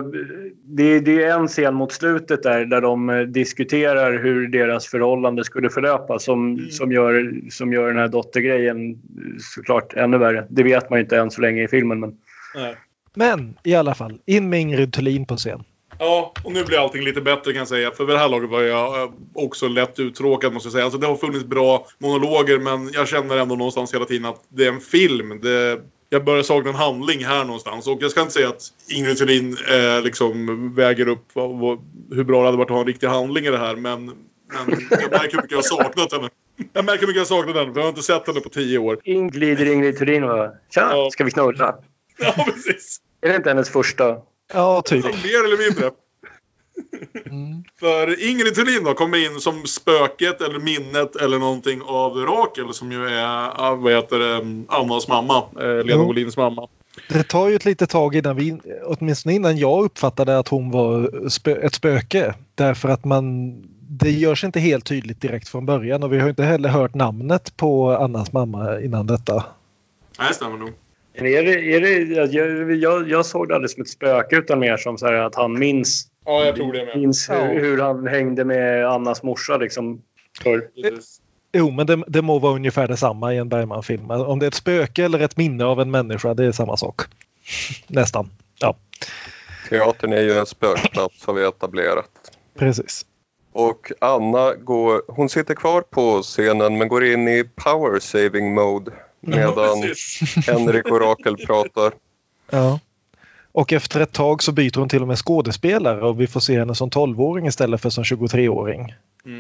det, det är en scen mot slutet där, där de eh, diskuterar hur deras förhållande skulle förlöpa som, som, gör, som gör den här dottergrejen eh, såklart ännu värre. Det vet man ju inte än så länge i filmen. Men Nej. Men i alla fall, in med Ingrid Thulin på scen. Ja, och nu blir allting lite bättre kan jag säga. För vid det här laget var jag eh, också lätt uttråkad måste jag säga. Alltså det har funnits bra monologer men jag känner ändå någonstans hela tiden att det är en film. Det, jag börjar sakna en handling här någonstans. Och jag ska inte säga att Ingrid Thulin eh, liksom väger upp vad, vad, hur bra det hade varit att ha en riktig handling i det här. Men, men jag märker hur mycket jag har saknat henne. Jag märker hur mycket jag har saknat henne för jag har inte sett henne på tio år. in glider Ingrid Thulin och “Tja, Ja. ska vi knulla?” Ja, precis. Är det inte hennes första? Ja, typ. Mer eller mindre. Mm. För Ingrid Thulin då kommer in som spöket eller minnet eller någonting av Rakel som ju är, ah, vad heter det, Annas mamma. Eh, Lena. Wohlins mamma. Det tar ju ett litet tag innan vi, åtminstone innan jag uppfattade att hon var spö, ett spöke. Därför att man, det görs inte helt tydligt direkt från början och vi har inte heller hört namnet på Annas mamma innan detta. Nej, stämmer nog. Men Är det, är det, jag, jag, jag såg det aldrig som ett spöke utan mer som så här att han minns, Ja, jag tror det med. minns hur, hur han hängde med Annas morsa. Liksom, förr. Jo, men det, det må vara ungefär detsamma i en Bergman-film. Om det är ett spöke eller ett minne av en människa, det är samma sak. Nästan. Ja, Teatern är ju en spökplats har vi etablerat. precis. Och Anna går, hon sitter kvar på scenen men går in i power saving mode medan precis. Henrik och Rakel pratar. Ja. Och efter ett tag så byter hon till och med skådespelare och vi får se henne som 12-åring istället för som 23-åring.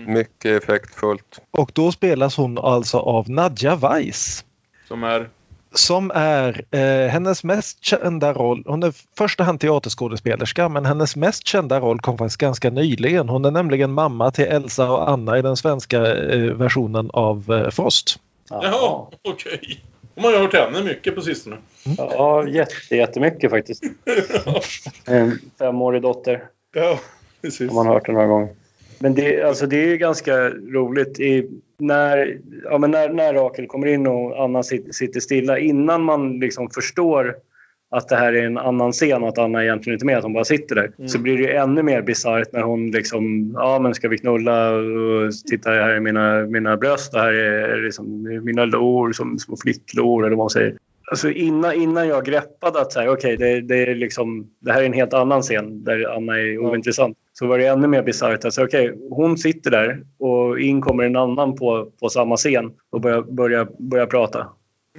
Mycket effektfullt. Och då spelas hon alltså av Nadja Weiss. Som är... Som är eh, hennes mest kända roll. Hon är första hand teaterskådespelerska men hennes mest kända roll kom faktiskt ganska nyligen. Hon är nämligen mamma till Elsa och Anna i den svenska eh, versionen av eh, Frost. Jaha, okej. Och man har hört henne mycket på sistone. Ja, jätte, jättemycket faktiskt. En femårig dotter Ja, precis. har man hört det några gånger. Men det, alltså det är ju ganska roligt i, när, ja, men när, när Rakel kommer in och Anna sit, sitter stilla innan man liksom förstår att det här är en annan scen och att Anna egentligen inte är med, att hon bara sitter där. Så blir det ännu mer bisarrt när hon liksom, ja men ska vi knulla och titta här är mina, mina bröst och här är liksom mina lår som små flicklår eller vad man säger. Alltså innan, innan jag greppade att så här, okej, det, det, är liksom, det här är en helt annan scen där Anna är ointressant. Så var det ännu mer bisarrt. Alltså, okej, hon sitter där och in kommer en annan på, på samma scen och börjar, börjar, börjar prata.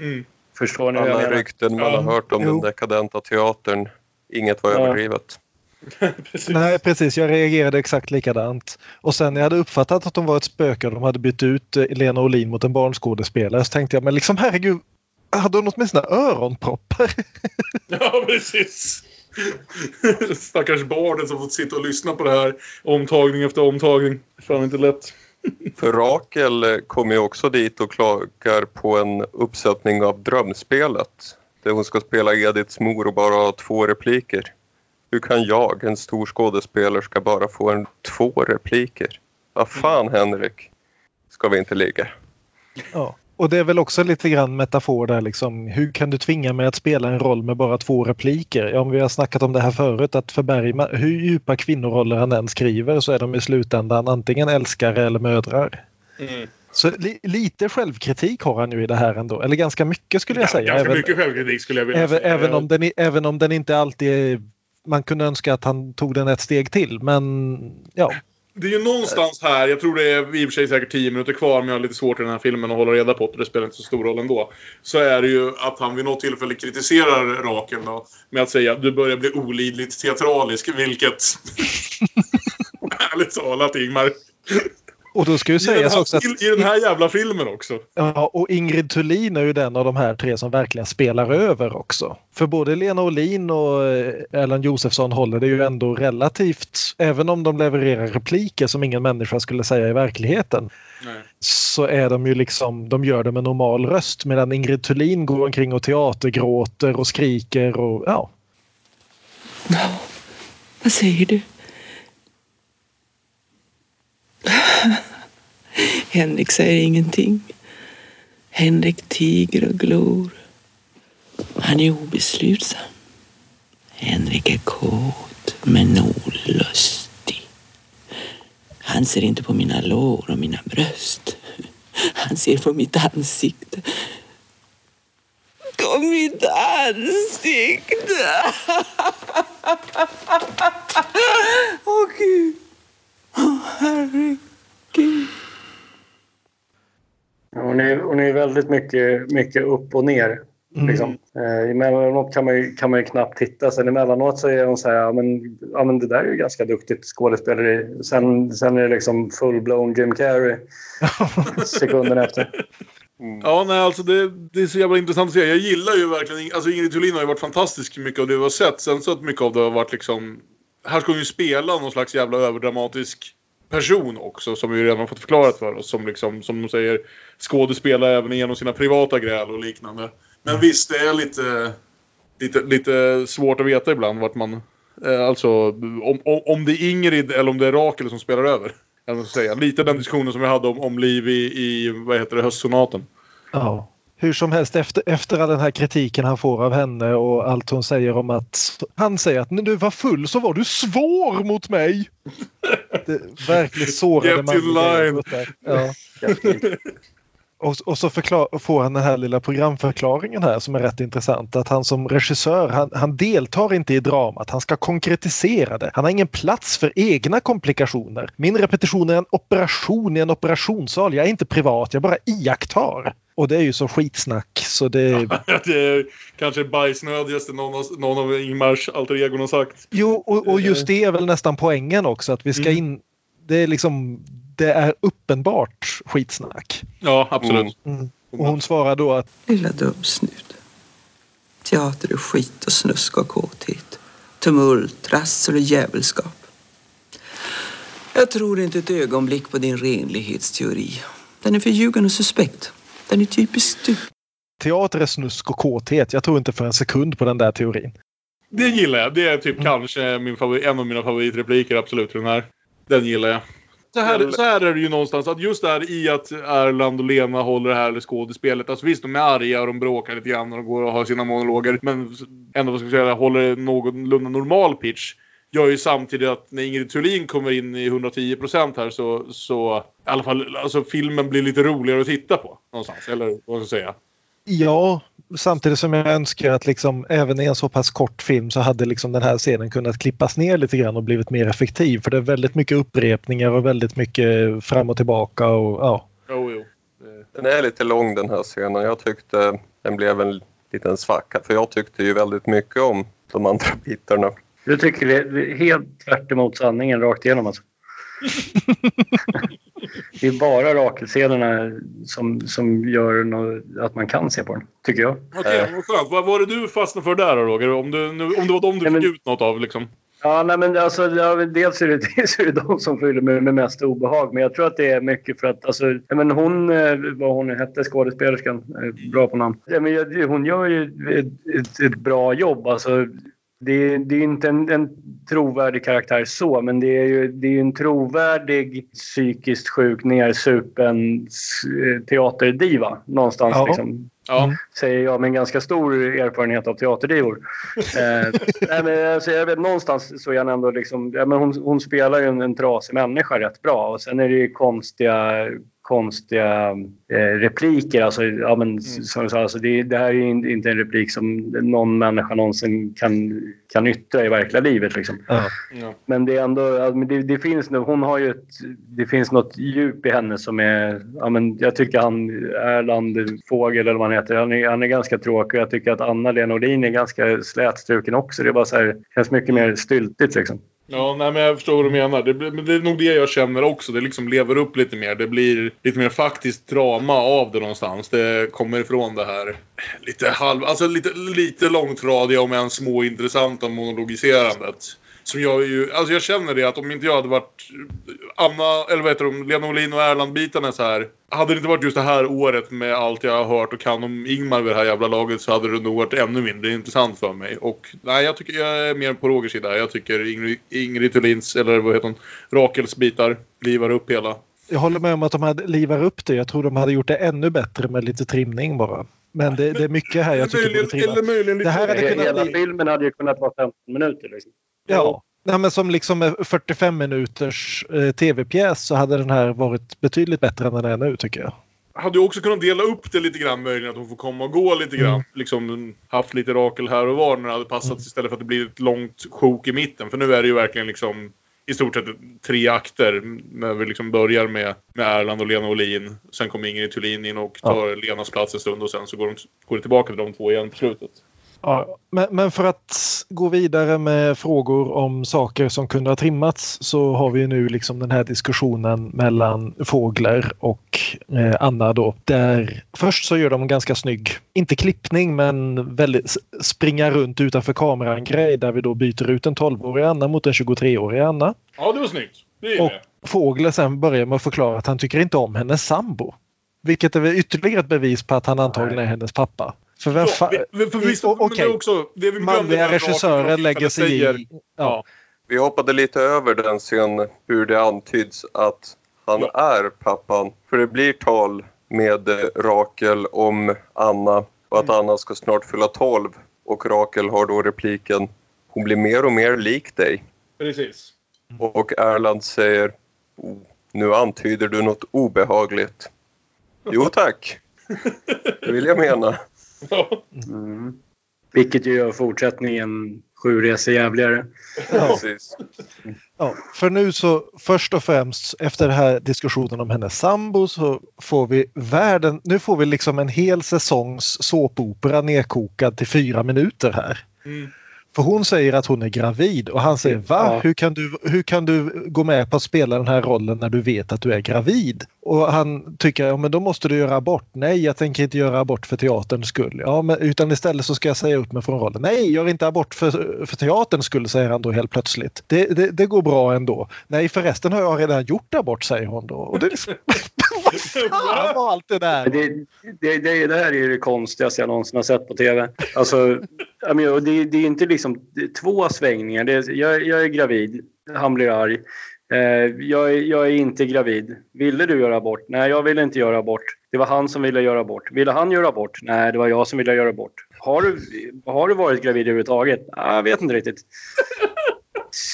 Mm. Förstår ni Alla rykten man Ja. har hört om Jo. den dekadenta teatern, inget var Ja. överdrivet. precis. Nej precis, jag reagerade exakt likadant. Och sen när jag hade uppfattat att de var ett spöke och de hade bytt ut eh, Lena Olin mot en barnskådespelare så tänkte jag men liksom herregud, hade hon åtminstone öronproppar? Ja, precis. Stackars barnen som fått sitta och lyssna på det här omtagning efter omtagning. Fan inte lätt. För Rakel eh, kommer ju också dit och klagar på en uppsättning av Drömspelet. Där hon ska spela Ediths mor och bara ha två repliker. Hur kan jag, en stor skådespelerska, bara få en, två repliker? Vad fan Henrik? Ska vi inte ligga? Ja. Och det är väl också lite grann metafor där liksom. Hur kan du tvinga mig att spela en roll med bara två repliker? Ja, om vi har snackat om det här förut att för Bergman, hur djupa kvinnoroller han än skriver så är de i slutändan antingen älskare eller mödrar. Mm. Så li, lite självkritik har han ju i det här ändå. Eller ganska mycket skulle jag säga. Ganska Även, mycket självkritik skulle jag vilja även, säga. även, om den, även om den inte alltid är, man kunde önska att han tog den ett steg till. Men ja, det är ju någonstans här, jag tror det är i och för sig säkert 10 minuter kvar men jag har lite svårt i den här filmen att hålla reda på det, det spelar inte så stor roll ändå. Så är det ju att han vid något tillfälle kritiserar Rakel då, med att säga du börjar bli olidligt teatralisk, vilket... Ärligt talat Ingmar och då ska ju I den, sägas här, också att I den här jävla filmen också. Ja, och Ingrid Thulin är ju den av de här tre som verkligen spelar över också. För både Lena Olin och eh, Erland Josefsson håller det ju ändå relativt, även om de levererar repliker som ingen människa skulle säga i verkligheten, Nej. så är de ju liksom, de gör det med normal röst medan Ingrid Thulin går omkring och teatergråter och skriker och ja. Vad säger du? Henrik säger ingenting. Henrik tiger och glor. Han är obeslutsam. Henrik är kåt men olustig. Han ser inte på mina lår och mina bröst. Han ser på mitt ansikte. På mitt ansikte! Åh, Gud. Åh, herregud. Hon är, hon är väldigt mycket, mycket upp och ner. Liksom. Eh, emellanåt kan man, ju, kan man ju knappt titta. Sen emellanåt så är hon så här, ja men, ja, men det där är ju ganska duktigt skådespeleri. Sen, sen är det liksom full-blown Jim Carrey sekunden efter. Ja, nej, alltså det, det är så jävla intressant att se. Jag gillar ju verkligen... Alltså Ingrid Thulin har ju varit fantastisk mycket av det vi har sett. Sen så att mycket av det har varit liksom... Här ska hon ju spela någon slags jävla överdramatisk person också. Som vi redan har fått förklarat för oss. Som liksom, som de säger, skådespelar även igenom sina privata gräl och liknande. Men visst, det är lite, lite, lite svårt att veta ibland vart man... Eh, alltså, om, om, om det är Ingrid eller om det är Rakel som spelar över. Måste säga. Lite den diskussionen som vi hade om, om liv i, i, vad heter det, höstsonaten. Ja. Hur som helst efter, efter all den här kritiken han får av henne och allt hon säger om att han säger att när du var full så var du svår mot mig. Det verkligen sårade där. Ja. Och, och så förklar, får han den här lilla programförklaringen här som är rätt intressant. Att han som regissör, han, han deltar inte i dramat. Han ska konkretisera det. Han har ingen plats för egna komplikationer. Min repetition är en operation i en operationssal. Jag är inte privat, jag bara iakttar. Och det är ju så skitsnack så det... det är kanske bajsnödigaste någon av, någon av Ingmars alter egon har sagt. Jo, och, och just det är väl nästan poängen också att vi ska Mm. in... Det är liksom... Det är uppenbart skitsnack. Ja, absolut. Mm. Och hon svarar då att Lilla dumsnut. Teater är skit och snusk och kåthet. Tumult, rassel och djävulskap. Jag tror inte ett ögonblick på din renlighetsteori. Den är förljugen och suspekt. Den är typiskt du. teater är snusk och kåthet. Jag tror inte för en sekund på den där teorin. Det gillar jag. Det är Mm. typ kanske min favorit, en av mina favoritrepliker, absolut. Den här. Den gillar jag. Så här, så här är det ju någonstans, att just där i att Erland och Lena håller det här skådespelet. Alltså visst, de är arga och de bråkar lite grann och de går och har sina monologer. Men ändå, vad ska jag säga, håller någorlunda normal pitch. Gör ju samtidigt att när Ingrid Thulin kommer in i 110% här så, så i alla fall, alltså filmen blir lite roligare att titta på. Någonstans, eller vad ska jag säga. Ja, samtidigt som jag önskar att liksom, även i en så pass kort film så hade liksom den här scenen kunnat klippas ner lite grann och blivit mer effektiv. För det är väldigt mycket upprepningar och väldigt mycket fram och tillbaka. Och, ja. Jo, jo. Den är lite lång den här scenen. Jag tyckte den blev en liten svacka. För jag tyckte ju väldigt mycket om de andra bitarna. Du tycker det är helt tvärt emot sanningen rakt igenom alltså. det är bara Rakelscenerna som, som gör nå- att man kan se på den, tycker jag. Okej, Eh. vad skönt. Vad var det du fastnade för där då, Roger? Om, du, nu, om det var dem du Nej, men- fick ut något av liksom? Ja, nej, men alltså, ja, dels, är det, dels är det de som fyller med, med mest obehag. Men jag tror att det är mycket för att alltså, ja, men hon, eh, vad hon hette, skådespelerskan, eh, bra på namn. Ja, men hon gör ju ett, ett, ett bra jobb. Alltså, det, det är inte en, en trovärdig karaktär så, men det är ju det är en trovärdig psykiskt sjuk, nersupen eh, teaterdiva någonstans. Ja. Liksom Ja. säger jag med en ganska stor erfarenhet av teaterdivor. eh, nej, men, alltså, jag vet, någonstans så är han ändå liksom, ja, men hon, hon spelar ju en, en trasig människa rätt bra och sen är det ju konstiga konstiga eh, repliker. Alltså, ja, men, som du sa, alltså, det, det här är inte en replik som någon människa någonsin kan, kan yttra i verkliga livet. Liksom. Ja. Men det är ändå, men det, det finns hon har ju ett, det finns något djup i henne som är, ja men jag tycker han Erland Fågel eller vad han heter, han är, han är ganska tråkig. Jag tycker att Anna-Lena Olin är ganska slätstruken också. Det är bara så här, känns mycket mer styltigt liksom. Ja, nej, men jag förstår vad du menar. Det, blir- men det är nog det jag känner också. Det liksom lever upp lite mer. Det blir lite mer faktiskt drama av det någonstans. Det kommer ifrån det här lite halv... Alltså lite, lite långtradiga om än små intressanta monologiserandet. Som jag ju... Alltså jag känner det att om inte jag hade varit Anna, eller vad heter de, Lena Olin och Erland-bitarna så här. Hade det inte varit just det här året med allt jag har hört och kan om Ingmar vid det här jävla laget så hade det nog varit ännu mindre intressant för mig. Och nej, jag tycker jag är mer på Rogers sida. Jag tycker Ingrid, Ingrid Thulins, eller vad heter hon, Rakels bitar livar upp hela. Jag håller med om att de hade livar upp det. Jag tror de hade gjort det ännu bättre med lite trimning bara. Men det, det är mycket här jag tycker borde möjligen, trimmas. eller möjligen lite... Det här hade kunnat Hela bli- filmen hade ju kunnat vara 15 minuter. Liksom. Ja. Nej, men som liksom en 45 minuters eh, tv-pjäs så hade den här varit betydligt bättre än den är nu tycker jag. hade ju också kunnat dela upp det lite grann möjligen. Att hon får komma och gå lite grann. Mm. Liksom haft lite Rakel här och var när det hade passat istället för att det blir ett långt sjok i mitten. För nu är det ju verkligen liksom i stort sett tre akter. När vi liksom börjar med, med Erland och Lena Olin. Sen kommer Ingrid Thulin in och tar Lenas plats en stund och sen så går, de, går det tillbaka till de två igen på slutet. Ja, men, men för att gå vidare med frågor om saker som kunde ha trimmats så har vi nu liksom den här diskussionen mellan Fågler och eh, Anna då. Där först så gör de en ganska snygg, inte klippning men väldigt springa runt utanför kameran grej där vi då byter ut en 12-årig Anna mot en 23-årig Anna. Ja, det var snyggt. Det Och. Fågler sen börjar med att förklara att han tycker inte om hennes sambo. Vilket är ytterligare ett bevis på att han antagligen är hennes pappa. För vem Ja, fan... okej. glömde Manliga regissörer lägger sig säger- i... Ja. Ja. Vi hoppade lite över den scenen hur det antyds att han är pappan. För det blir tal med eh, Rakel om Anna och att Anna ska snart fylla 12. Och Rakel har då repliken Hon blir mer och mer lik dig. Precis. Och Erland säger oh, Nu antyder du något obehagligt. Jo tack. Det vill jag mena. Ja. Mm. Vilket ju gör fortsättningen sju resor jävligare. Precis. Ja, för nu så först och främst efter den här diskussionen om hennes sambo så får vi världen, nu får vi liksom en hel säsongs såpopera nedkokad till fyra minuter här. Mm. För hon säger att hon är gravid och han säger va? Ja. Hur, kan du, hur kan du gå med på att spela den här rollen när du vet att du är gravid? Och han tycker ja men då måste du göra abort. Nej jag tänker inte göra abort för teaterns skull. Ja, men, utan istället så ska jag säga upp mig från rollen. Nej gör inte abort för, för teaterns skull säger han då helt plötsligt. Det, det, det går bra ändå. Nej förresten har jag redan gjort abort säger hon då. Och det, vad fan var allt det där? Det, det, det, det här är ju det konstigaste jag någonsin har sett på tv. Alltså, jag menar, och det, det är inte liksom två svängningar. Det jag, jag är gravid, han blir arg. Eh, jag, är- jag är inte gravid. Ville du göra abort? Nej, jag ville inte göra abort. Det var han som ville göra abort. Ville han göra abort? Nej, det var jag som ville göra abort. Har du, har du varit gravid överhuvudtaget? Nej, jag vet inte riktigt.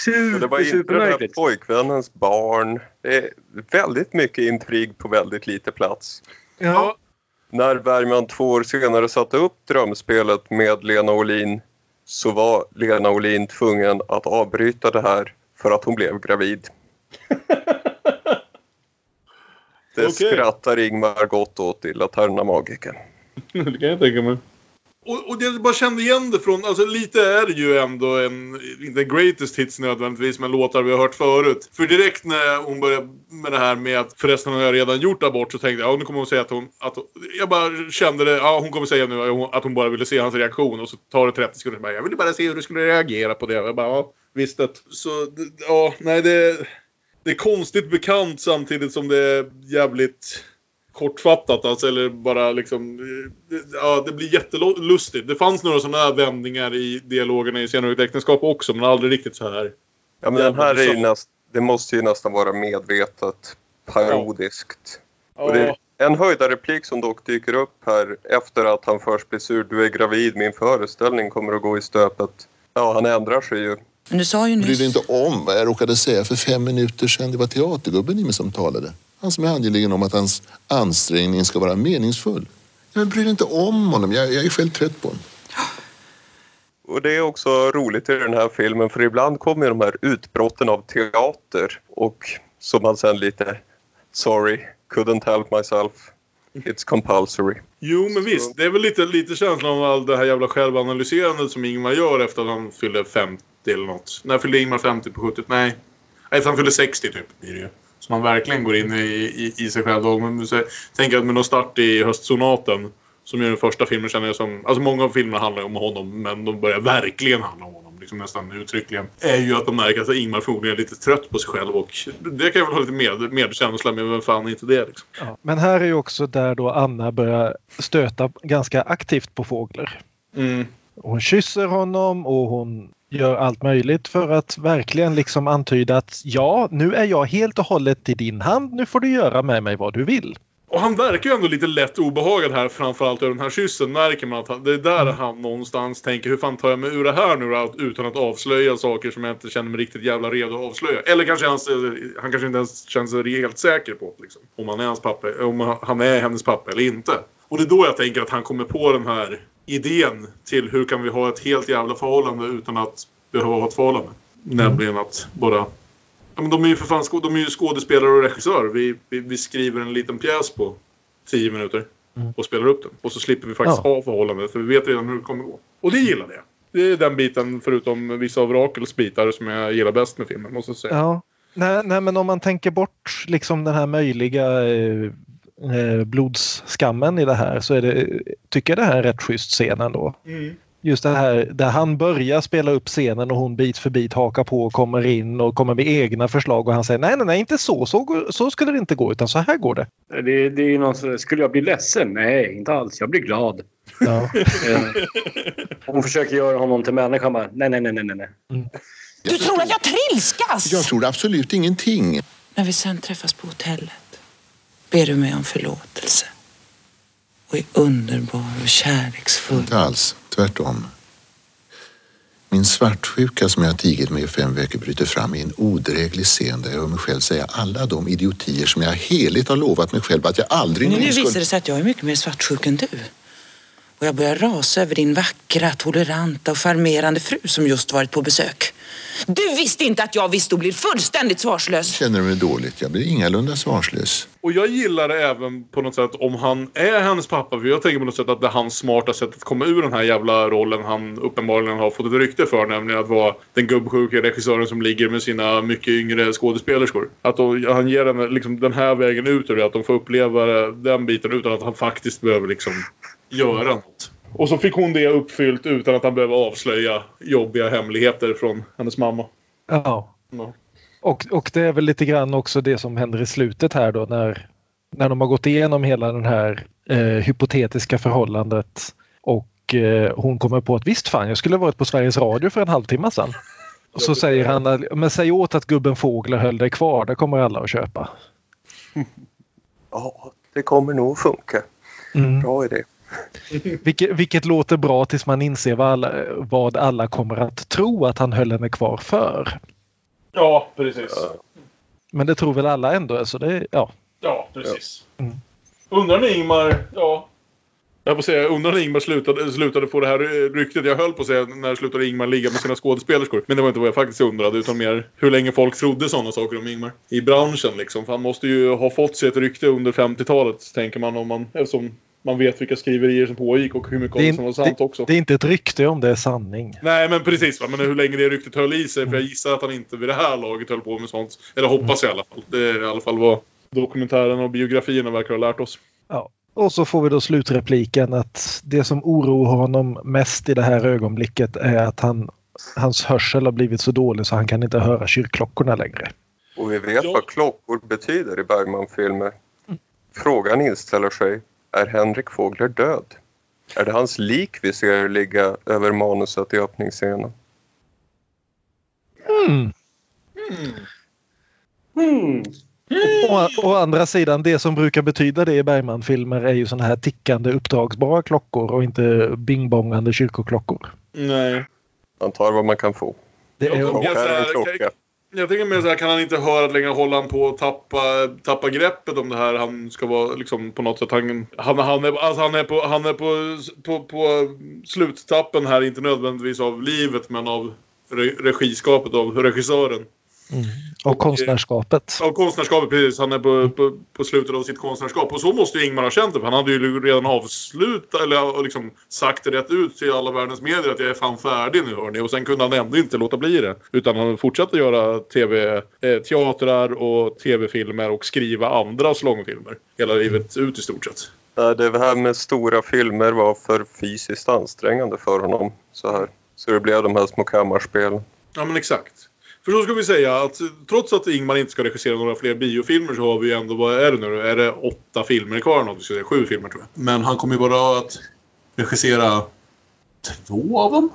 Och det var Super, inte den här pojkvännens barn. Det är väldigt mycket intrig på väldigt lite plats. Ja. När Bergman två år senare satte upp drömspelet med Lena Olin så var Lena Olin tvungen att avbryta det här för att hon blev gravid. Det Okej. skrattar Ingmar gott åt i Laterna Magica. Det kan jag tänka mig. Och, och jag bara kände igen det från, alltså lite är det ju ändå en, inte greatest hits nödvändigtvis, men låtar vi har hört förut. För direkt när hon började med det här med att förresten har jag redan gjort abort så tänkte jag, ja nu kommer hon säga att hon, att hon jag bara kände det, ja hon kommer säga nu att hon bara ville se hans reaktion och så tar det 30 sekunder, bara, jag ville bara se hur du skulle reagera på det. Jag bara, ja visst att, Så, ja, nej det, det är konstigt bekant samtidigt som det är jävligt kortfattat alltså, eller bara liksom... Ja, det blir jättelustigt. Det fanns några sådana här vändningar i dialogerna i Senare äktenskap också, men aldrig riktigt så här. Ja, men den här är ju näst, det måste ju nästan vara medvetet parodiskt. Ja, Och det är en höjda replik som dock dyker upp här efter att han först blir sur. Du är gravid, min föreställning kommer att gå i stöpet. Ja, han ändrar sig ju. Men du sa ju Bryr dig nyss... inte om vad jag råkade säga för fem minuter sedan. Det var teatergubben i mig som talade. Han som är angelägen om att hans ansträngning ska vara meningsfull. Men bry dig inte om honom. Jag, jag är själv trött på honom. Och det är också roligt i den här filmen för ibland kommer de här utbrotten av teater och som man sen lite Sorry, couldn't help myself. It's compulsory. Jo, men visst. Det är väl lite, lite känslan av all det här jävla självanalyserandet som Ingmar gör efter att han fyllde 50 eller något. När fyllde Ingmar 50 på 70? Nej. Nej, han fyllde 60 typ. Blir det ju. Så man verkligen går in i, i, i sig själv. Men så, tänker att med någon start i Höstsonaten. Som är den första filmen känner jag som... Alltså många av filmerna handlar om honom. Men de börjar verkligen handla om honom. Liksom nästan uttryckligen. Är ju att de märker att Ingmar förmodligen är lite trött på sig själv. Och det kan jag väl ha lite med, medkänsla med. Vem fan är inte det liksom. Ja, men här är ju också där då Anna börjar stöta ganska aktivt på Fågler. Mm. Hon kysser honom och hon gör allt möjligt för att verkligen liksom antyda att ja, nu är jag helt och hållet i din hand. Nu får du göra med mig vad du vill. Och han verkar ju ändå lite lätt obehagad här framförallt över den här kyssen. Märker man att det är där han någonstans tänker hur fan tar jag mig ur det här nu då, utan att avslöja saker som jag inte känner mig riktigt jävla redo att avslöja. Eller kanske han, han kanske inte ens känner sig helt säker på liksom, om han är hans pappa, om han är hennes pappa eller inte. Och det är då jag tänker att han kommer på den här idén till hur kan vi ha ett helt jävla förhållande utan att behöva ha ett förhållande. Nämligen att bara Ja, men de är ju för fan de är ju skådespelare och regissör. Vi, vi, vi skriver en liten pjäs på 10 minuter Mm. och spelar upp den. Och så slipper vi faktiskt Ja. ha förhållandet för vi vet redan hur det kommer gå. Och det gillar jag. Det är den biten förutom vissa av Rakels bitar som jag gillar bäst med filmen måste jag säga. Ja. Nej, nej, men om man tänker bort liksom den här möjliga eh, eh, blodskammen i det här så är det, tycker jag det här är en rätt schysst scen ändå. Mm. Just det här där han börjar spela upp scenen och hon bit för bit hakar på och kommer in och kommer med egna förslag och han säger nej, nej, nej, inte så. Så, så skulle det inte gå utan så här går det. Det, det är någon som, skulle jag bli ledsen? Nej, inte alls. Jag blir glad. Ja. Eh, Hon försöker göra honom till människa. bara, Nej, nej, nej, nej, nej. Du tror att jag trilskas? Jag tror absolut ingenting. När vi sen träffas på hotellet ber du mig om förlåtelse. Och är underbar och kärleksfull. Inte alls. Tvärtom. Min svartsjuka som jag tigit med i fem veckor bryter fram i en odräglig scen där jag hör mig själv säga alla de idiotier som jag heligt har lovat mig själv att jag aldrig Men nu visar det sig att jag är mycket mer svartsjuk än du. Och jag börjar rasa över din vackra, toleranta och charmerande fru som just varit på besök. Du visste inte att jag visste och blir fullständigt svarslös. känner mig dåligt. Jag blir ingalunda svarslös. Och jag gillar det även på något sätt om han är hennes pappa. För jag tänker på något sätt att det är hans smarta sätt att komma ur den här jävla rollen han uppenbarligen har fått ett rykte för. Nämligen att vara den gubbsjuka regissören som ligger med sina mycket yngre skådespelerskor. Att då, han ger den, liksom, den här vägen ut ur det. Att de får uppleva den biten utan att han faktiskt behöver liksom göra något. Och så fick hon det uppfyllt utan att han behöver avslöja jobbiga hemligheter från hennes mamma. Ja. Ja. Och, och det är väl lite grann också det som händer i slutet här då när, när de har gått igenom hela den här eh, hypotetiska förhållandet och eh, hon kommer på att visst fan, jag skulle ha varit på Sveriges Radio för en halvtimme sedan. Och så säger han att men säg åt att gubben Fågler höll dig kvar, det kommer alla att köpa. Ja, det kommer nog att funka. Mm. Bra idé. Vilket, vilket låter bra tills man inser vad alla, vad alla kommer att tro att han höll henne kvar för. Ja, precis. Men det tror väl alla ändå. Så det, ja. Ja, precis. Mm. Undrar när Ingmar... Ja. Jag får säga, undrar när Ingmar slutade, slutade få det här ryktet. Jag höll på att säga när slutade Ingmar ligga med sina skådespelerskor. Men det var inte vad jag faktiskt undrade. Utan mer hur länge folk trodde sådana saker om Ingmar. I branschen liksom. För han måste ju ha fått sig ett rykte under 50-talet. Tänker man om man... Eftersom man vet vilka skriverier som pågick och hur mycket Det det är, som var sant det, också. det är inte ett rykte om det är sanning. Nej men precis va. Men hur länge det ryktet höll i sig. För jag gissar att han inte vid det här laget höll på med sånt. Eller hoppas jag i alla fall. Det är i alla fall vad dokumentären och biografierna verkar ha lärt oss. Ja. Och så får vi då slutrepliken att det som oroar honom mest i det här ögonblicket är att han, hans hörsel har blivit så dålig så han kan inte höra kyrkklockorna längre. Och vi vet Ja. vad klockor betyder i Bergman-filmer. Frågan inställer sig, är Henrik Fågler död? Är det hans lik vi ser ligga över manuset i öppningsscenen? Mm. Hmm. Å, å andra sidan, det som brukar betyda det i Bergman-filmer är ju såna här tickande uppdragsbara klockor och inte bingbongande kyrkoklockor. Nej. Man tar vad man kan få. Det Jag är, tror- Klocka Jag jag tänker mer så här, kan han inte höra längre håller han på att tappa, tappa greppet om det här. Han ska vara liksom på något sätt, han, han, han, är, alltså han är, på, han är på, på, på sluttappen här, inte nödvändigtvis av livet men av re, regiskapet, av regissören mm. Och konstnärskapet. Av konstnärskapet, precis. Han är på, på, på slutet av sitt konstnärskap. Och så måste ju Ingmar ha känt det. för Han hade ju redan avslutat, eller liksom sagt det rätt ut till alla världens medier att jag är fan färdig nu hörni. Och sen kunde han ändå inte låta bli det. Utan han fortsatte göra tv, eh, teatrar och tv-filmer och skriva andras långfilmer. Hela livet ut i stort sett. Det här med stora filmer var för fysiskt ansträngande för honom. Så, här. så det blev de här små kammarspelen. Ja men exakt. För så ska vi säga att trots att Ingmar inte ska regissera några fler biofilmer så har vi ju ändå, vad är det nu Är det åtta filmer kvar? Något, säga, sju filmer tror jag. Men han kommer ju bara att regissera två av dem.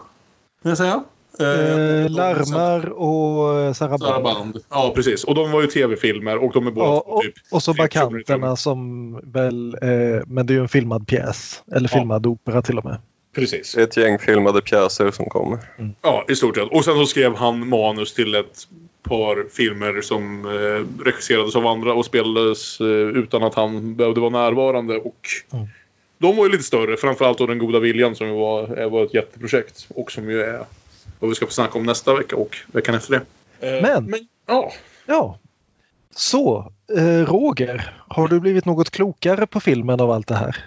Kan jag säga. Eh, larmar och eh, Saraband. Saraband. Ja precis. Och de var ju tv-filmer och de är båda Och, och, typ och så Bakanterna som väl, eh, men det är ju en filmad pjäs. Eller Ja. filmad opera till och med. Precis. Ett gäng filmade pjäser som kommer. Ja, i stort sett. Och sen så skrev han manus till ett par filmer som eh, regisserades av andra och spelades eh, utan att han behövde vara närvarande. Och Mm. De var ju lite större, framförallt då Den goda viljan som ju var, var ett jätteprojekt. Och som ju är vad vi ska få snacka om nästa vecka och veckan efter det. Eh, Men- ja, Ja. Så, eh, Roger, har du blivit något klokare på filmen av allt det här?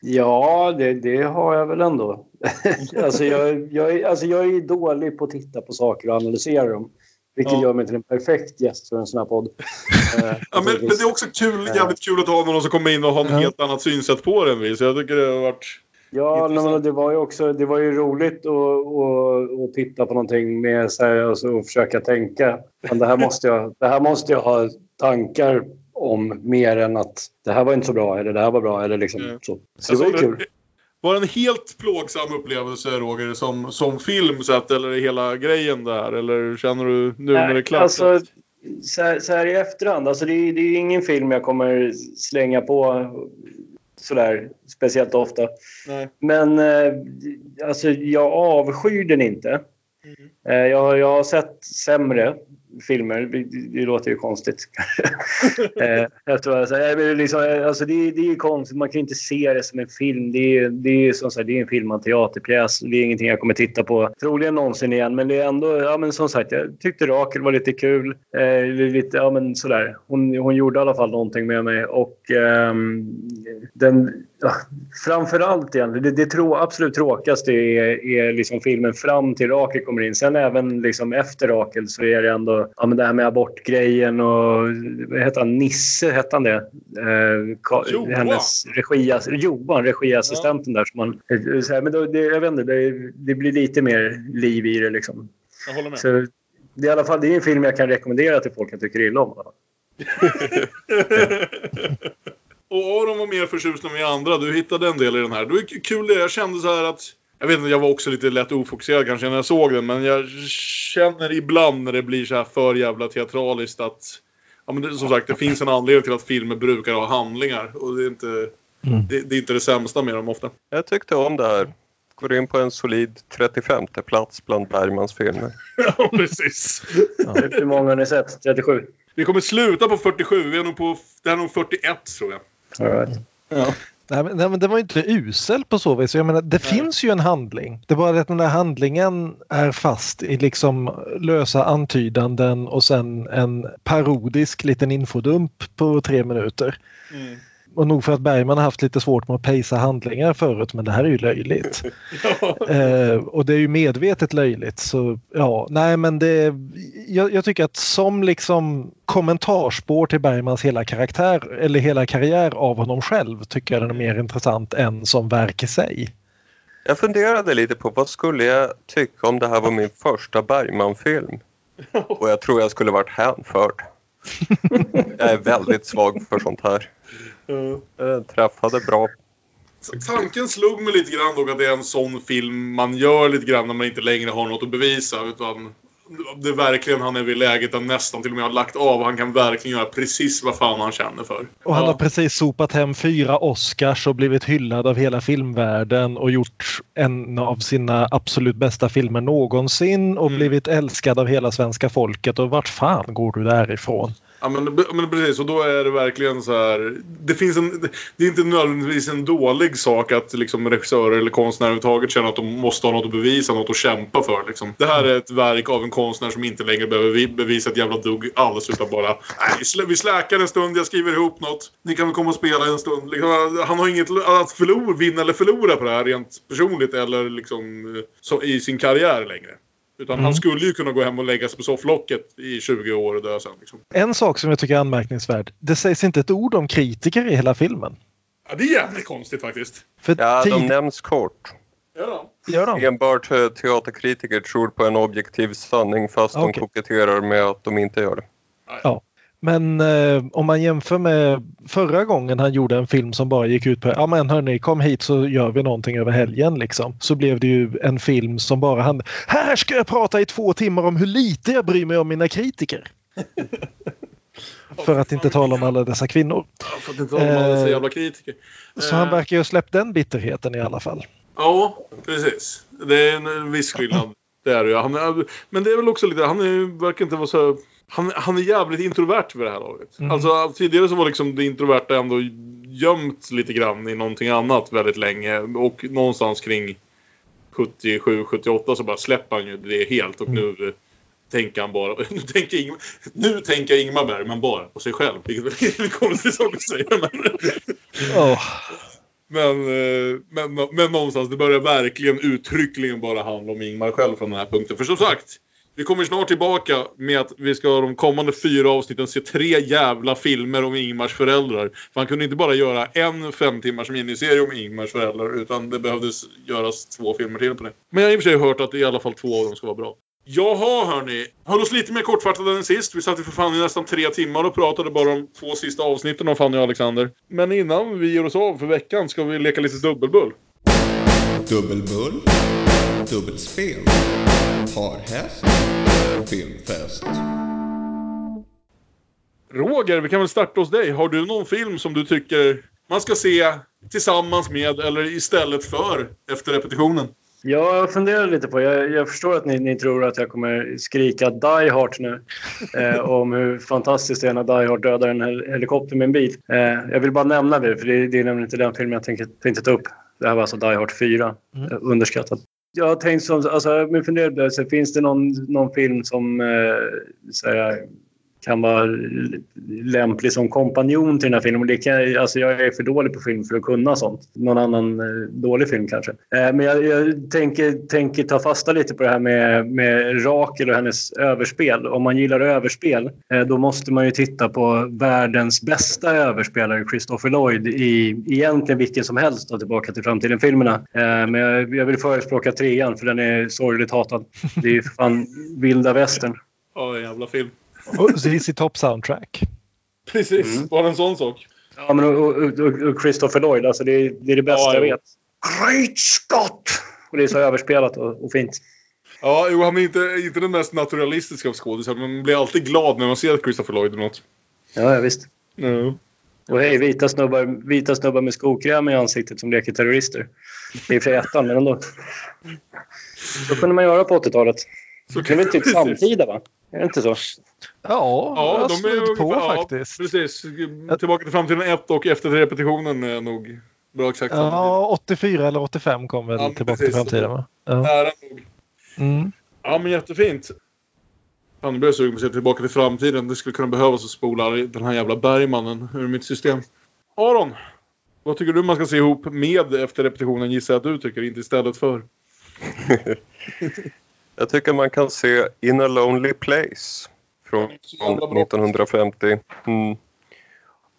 Ja, det, det har jag väl ändå. alltså, jag, jag, är- alltså jag är dålig på att titta på saker och analysera dem. Vilket Ja. gör mig till en perfekt gäst för en sån här podd. Eh, ja men, men det är också kul, jävligt kul att ha någon som kommer in och har ett Ja. helt annat synsätt på vi. Så jag tycker det har varit... Ja, men det var ju också det var ju roligt att, att, att titta på någonting med så här, alltså, och försöka tänka. Men det, här måste jag, det här måste jag ha tankar om mer än att det här var inte så bra eller det här var bra. Eller liksom, Mm. så. så det var ju Alltså, kul. Var det en helt plågsam upplevelse Roger som, som film sett eller hela grejen där? Eller känner du nu när det är klart? Alltså, så, här, så här i efterhand. Alltså, det, är, det är ingen film jag kommer slänga på sådär speciellt ofta. Nej. Men eh, alltså, jag avskyr den inte. Eh, Jag, jag har sett sämre filmer. Det, det låter ju konstigt. Eh, jag tror alltså, liksom, alltså det, det är ju konstigt. Man kan ju inte se det som en film. Det är, det är, som sagt, det är en filmad teaterpjäs. Det är ingenting jag kommer titta på troligen någonsin igen. Men det är ändå, ja men som sagt, jag tyckte Rakel var lite kul. Eh, lite, ja men sådär. Hon, hon gjorde i alla fall någonting med mig. Och eh, den, ja, framförallt egentligen, det, det trå, absolut tråkigaste är, är liksom filmen fram till Rakel kommer in. Sen även liksom efter Rakel så är det ändå ja, men det här med abortgrejen och heter han? Nisse hette han det? Eh, Ka- Johan. hennes regiass- Johan, regiassistenten där. Som man, så här, men då, det, jag vet inte, det, det blir lite mer liv i det liksom. Jag håller med. Så det är i alla fall det är en film jag kan rekommendera till folk jag tycker illa om. Och Aron var mer förtjust än vi andra. Du hittade en del i den här. Det var kul det. Jag kände så här att... Jag vet inte, jag var också lite lätt ofokuserad kanske när jag såg den. Men jag känner ibland när det blir så här för jävla teatraliskt att... Ja, men det, som sagt, det finns en anledning till att filmer brukar ha handlingar. Och det är inte, Mm. det, det är inte det sämsta med dem ofta. Jag tyckte om det här. Går in på en solid 35 plats bland Bergmans filmer. ja, precis. Hur många har ni sett? 37? Vi kommer sluta på 47. Vi är nog på... Det här är nog 41 tror jag. Right. Ja. Nej, men, nej, men det var ju inte usel på så vis. Jag menar, det finns ju en handling. Det är bara det att den där handlingen är fast i liksom lösa antydanden och sen en parodisk liten infodump på tre minuter. Mm. Och nog för att Bergman har haft lite svårt med att pejsa handlingar förut men det här är ju löjligt. eh, och det är ju medvetet löjligt så ja, nej men det jag, jag tycker att som liksom kommentarspår till Bergmans hela karaktär eller hela karriär av honom själv tycker jag den är mer intressant än som verk i sig. Jag funderade lite på vad skulle jag tycka om det här var min första Bergman-film? Och jag tror jag skulle varit hänförd. Jag är väldigt svag för sånt här. Jag träffade bra. Tanken slog mig lite grann dock att det är en sån film man gör lite grann när man inte längre har något att bevisa. Utan det är verkligen han är vid läget där nästan till och med har lagt av. Han kan verkligen göra precis vad fan han känner för. Och han Ja. har precis sopat hem fyra Oscars och blivit hyllad av hela filmvärlden och gjort en av sina absolut bästa filmer någonsin och Mm. blivit älskad av hela svenska folket. Och vart fan går du därifrån? Ja men, men precis, och då är det verkligen så här. Det finns en... Det är inte nödvändigtvis en dålig sak att liksom regissörer eller konstnärer överhuvudtaget känner att de måste ha något att bevisa, något att kämpa för. Liksom. Det här är ett verk av en konstnär som inte längre behöver bevisa ett jävla dugg alls utan bara... Nej, vi släkar en stund, jag skriver ihop något. Ni kan väl komma och spela en stund. Liksom, han har inget att förlora, vinna eller förlora på det här rent personligt eller liksom eh, så, i sin karriär längre. Utan han skulle ju kunna gå hem och lägga sig på sofflocket i 20 år och dö sen. Liksom. En sak som jag tycker är anmärkningsvärd. Det sägs inte ett ord om kritiker i hela filmen. Ja, det är jävligt konstigt faktiskt. För Ja, de nämns kort. Ja. De? Enbart teaterkritiker tror på en objektiv sanning fast de Okej. koketterar med att de inte gör det. Ja. Men eh, om man jämför med förra gången han gjorde en film som bara gick ut på ja men hörni kom hit så gör vi någonting över helgen liksom. Så blev det ju en film som bara han Här ska jag prata i två timmar om hur lite jag bryr mig om mina kritiker. För att inte tala om alla dessa kvinnor. För att inte tala om alla dessa jävla kritiker. Så han Eh, verkar ju ha släppt den bitterheten i alla fall. Ja, precis. Det är en viss skillnad. Det är det ju. Men det är väl också lite, han är, verkar inte vara så... Han, han är jävligt introvert vid det här laget. Mm. Alltså tidigare så var liksom det introverta ändå gömt lite grann i någonting annat väldigt länge. Och någonstans kring 77, 78 så bara släpper han ju det helt. Och nu eh, tänker han bara... Nu tänker, Ingmar, nu tänker Ingmar Bergman bara på sig själv. Vilket är en konstig sak att säga. Men, Åh, men, eh, men, men någonstans, det börjar verkligen uttryckligen bara handla om Ingmar själv från den här punkten. För som sagt, vi kommer snart tillbaka med att vi ska de kommande fyra avsnitten se tre jävla filmer om Ingmars föräldrar. För han kunde inte bara göra en fem timmars miniserie om Ingmars föräldrar, utan det behövdes göras två filmer till på det. Men jag har i och för sig hört att i alla fall två av dem ska vara bra. Jaha hörni, höll oss lite mer kortfattade än sist. Vi satt ju för fan i nästan tre timmar och pratade bara om två sista avsnitten av Fanny och Alexander. Men innan vi ger oss av för veckan ska vi leka lite dubbelbull. Dubbelbull, dubbelspel, parhäst, filmfest. Roger, vi kan väl starta hos dig. Har du någon film som du tycker man ska se tillsammans med eller istället för efter repetitionen? Jag funderar lite på, jag, jag förstår att ni, ni tror att jag kommer skrika Die Hard nu eh, om hur fantastiskt det är när Die Hard dödar en hel helikopter med en bil. Eh, jag vill bara nämna det, för det, det är nämligen inte den filmen jag tänkte, tänkte ta upp. Det här var alltså Die Hard 4, Mm. eh, underskattat. Jag har tänkt som, alltså, min fundering så finns det någon, någon film som eh, så här, kan vara lämplig som kompanjon till den här filmen. Det kan, alltså jag är för dålig på film för att kunna sånt. Någon annan eh, dålig film kanske. Eh, men jag, jag tänker, tänker ta fasta lite på det här med, med Rakel och hennes överspel. Om man gillar överspel eh, då måste man ju titta på världens bästa överspelare, Christopher Lloyd, i egentligen vilken som helst av Tillbaka till framtiden-filmerna. Men jag, jag vill förespråka trean för den är sorgligt hatad. Det är ju för fan vilda västern. Ja, jävla film. Och ZZ Top Soundtrack. Precis, Mm. bara en sån sak. Ja, men och, och, och- Christopher Lloyd, alltså det, är, det är det bästa Ja, jag vet. Great Scott! Och det är så överspelat och, och fint. Ja, jo, han är inte, inte den mest naturalistiska av skådisar, men man blir alltid glad när man ser Christopher Lloyd eller något. Ja, ja visst. Mm. Och hej, vita snubbar, vita snubbar med skokräm i ansiktet som leker terrorister. Det är i för ettan, men ändå. Så kunde man göra på 80-talet. Så Det är väl typ samtida, va? Är det inte så? Ja, Ja, jag de är på ungefär- faktiskt. Ja, precis. Tillbaka till framtiden 1 och efter repetitionen är nog bra exakt Ja, 84 eller 85 kom väl Ja, tillbaka precis. till framtiden va? Ja. Nära nog. Mm. Ja, men jättefint. Fan, nu blir jag sugen på att se Tillbaka till framtiden. Det skulle kunna behövas att spola den här jävla Bergmannen ur mitt system. Aron, vad tycker du man ska se ihop med efter repetitionen gissar jag att du tycker, inte istället för. Jag tycker man kan se In a Lonely Place från Så jävla bra. 1950 mm.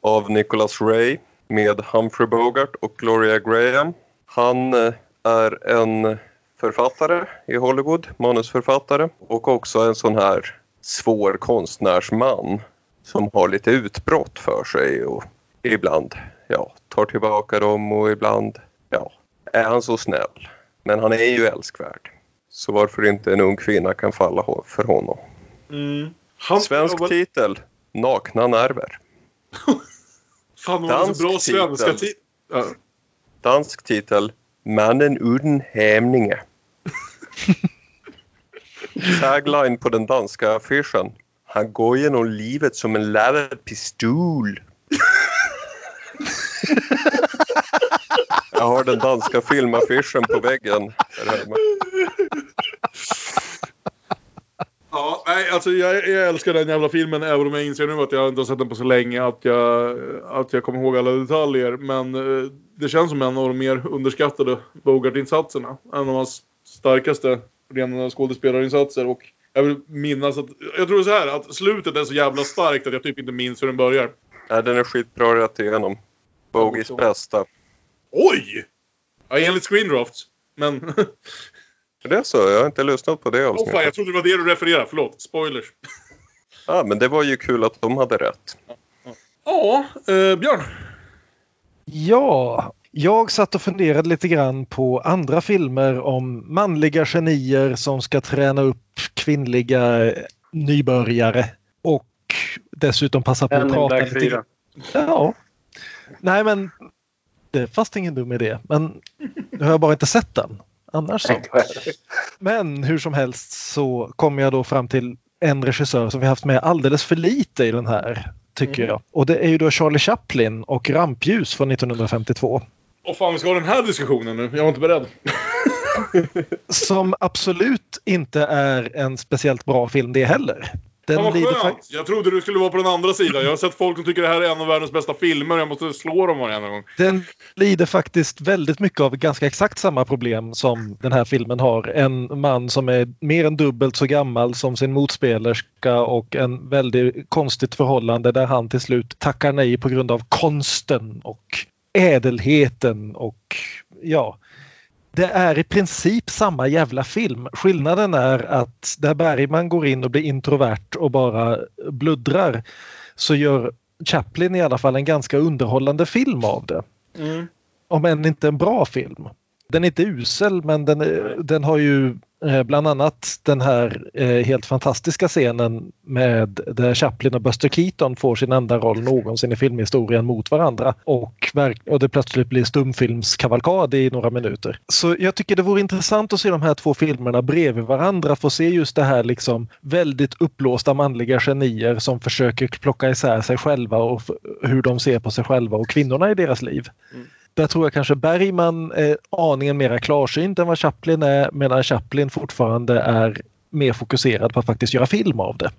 av Nicholas Ray med Humphrey Bogart och Gloria Graham. Han eh, är en författare i Hollywood, manusförfattare och också en sån här svår konstnärsman som har lite utbrott för sig och ibland ja, tar tillbaka dem och ibland ja, är han så snäll. Men han är ju älskvärd. Så varför inte en ung kvinna kan falla för honom. Mm. Han, Svensk ja, vad- titel, Nakna nerver. Fan, så bra dansk svenska titel. Ja. Dansk titel, Mannen utan hämninge. Tagline på den danska affischen. Han går genom livet som en laddad pistol. Jag har den danska filmaffischen på väggen. Ja, nej, alltså jag, jag älskar den jävla filmen även om jag inser nu att jag inte har sett den på så länge att jag, att jag kommer ihåg alla detaljer. Men eh, det känns som en av de mer underskattade Bogart-insatserna. En av hans starkaste rena skådespelarinsatser. Och jag vill minnas att, jag tror så här att slutet är så jävla starkt att jag typ inte minns hur den börjar. Ja, den är skitbra rätt igenom. Bogies bästa. Oj! Ja, enligt Screendrafts. Men, Det är så, jag har inte lyssnat på det åh fan, avsnittet. jag trodde det var det du refererade. Förlåt, spoilers. Ja, men det var ju kul att de hade rätt. Ja, eh, Björn. Ja, jag satt och funderade lite grann på andra filmer om manliga genier som ska träna upp kvinnliga nybörjare och dessutom passa på att prata lite 4. Ja. Nej men det fast ingen dum idé. Men nu har jag bara inte sett den. Annars så. Men hur som helst så kom jag då fram till en regissör som vi haft med alldeles för lite i den här. Tycker jag. Och det är ju då Charlie Chaplin och Rampljus från 1952. Åh fan, vi ska ha den här diskussionen nu. Jag var inte beredd. Som absolut inte är en speciellt bra film det heller. Den vad skönt! faktiskt... Jag trodde du skulle vara på den andra sidan. Jag har sett folk som tycker det här är en av världens bästa filmer. Jag måste slå dem varenda gång. Den lider faktiskt väldigt mycket av ganska exakt samma problem som den här filmen har. En man som är mer än dubbelt så gammal som sin motspelerska och en väldigt konstigt förhållande där han till slut tackar nej på grund av konsten och ädelheten och ja. Det är i princip samma jävla film. Skillnaden är att där Bergman går in och blir introvert och bara bluddrar så gör Chaplin i alla fall en ganska underhållande film av det. Om än inte en bra film. Den är inte usel men den, den har ju Eh, bland annat den här eh, helt fantastiska scenen med där Chaplin och Buster Keaton får sin enda roll någonsin i filmhistorien mot varandra och, och det plötsligt blir stumfilmskavalkad i några minuter. Så jag tycker det vore intressant att se de här två filmerna bredvid varandra för att se just det här liksom väldigt uppblåsta manliga genier som försöker plocka isär sig själva och hur de ser på sig själva och kvinnorna i deras liv. Mm. Där tror jag kanske Bergman är aningen mera klarsynt än vad Chaplin är medan Chaplin fortfarande är mer fokuserad på att faktiskt göra film av det.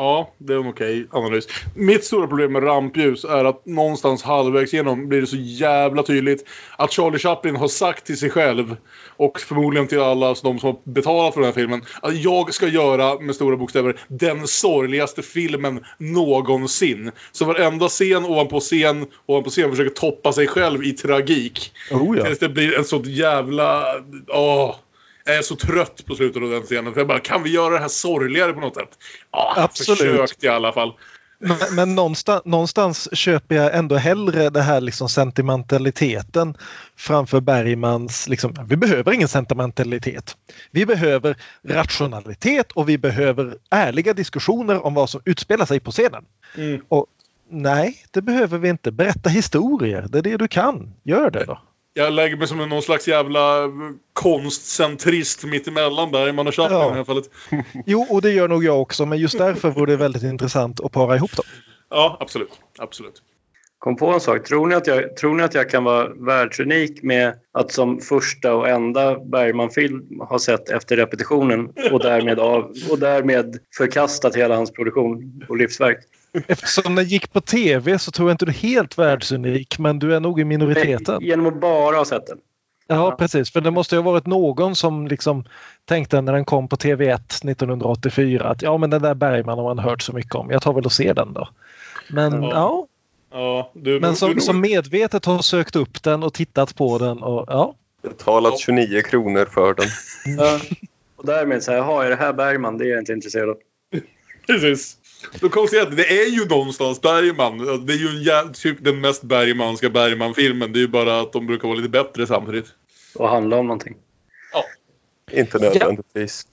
Ja, det är en okej analys. Mitt stora problem med rampljus är att någonstans halvvägs igenom blir det så jävla tydligt att Charlie Chaplin har sagt till sig själv och förmodligen till alla de som har betalat för den här filmen att jag ska göra, med stora bokstäver, den sorgligaste filmen någonsin. Så varenda scen ovanpå scen ovanpå scen försöker toppa sig själv i tragik. Oh ja. Tills det blir en så jävla... Åh. Jag är så trött på slutet av den scenen. För jag bara, kan vi göra det här sorgligare på något sätt? Ja, Absolut. försökt i alla fall. Men, men någonstans, någonstans köper jag ändå hellre det här liksom sentimentaliteten framför Bergmans, liksom, vi behöver ingen sentimentalitet. Vi behöver rationalitet och vi behöver ärliga diskussioner om vad som utspelar sig på scenen. Mm. Och nej, det behöver vi inte. Berätta historier, det är det du kan. Gör det då. Jag lägger mig som någon slags jävla konstcentrist mittemellan Bergman och Chaplin Ja. i det här fallet. Jo, och det gör nog jag också, men just därför vore det väldigt intressant att para ihop dem. Ja, absolut. Absolut. Kom på en sak. Tror ni, att jag, tror ni att jag kan vara världsunik med att som första och enda Bergman-film ha sett efter repetitionen och därmed, av, och därmed förkastat hela hans produktion och livsverk? Eftersom den gick på tv så tror jag inte du är helt världsunik, men du är nog i minoriteten. Genom att bara ha sett den. Ja, precis. För det måste ju ha varit någon som liksom tänkte när den kom på TV1 1984 att ja, men den där Bergman har man hört så mycket om. Jag tar väl och ser den då. Men Ja. ja, Ja, du, men du, som, du, som medvetet har sökt upp den och tittat på den och ja. Betalat 29 kronor för den. Ja. Och därmed så här, jaha, är det här Bergman? Det är jag inte intresserad av. Precis. Då konstaterar jag att det är ju någonstans Bergman. Det är ju en jä- typ den mest Bergmanska Bergman-filmen. Det är ju bara att de brukar vara lite bättre samtidigt. Och handla om någonting. Inte nödvändigtvis.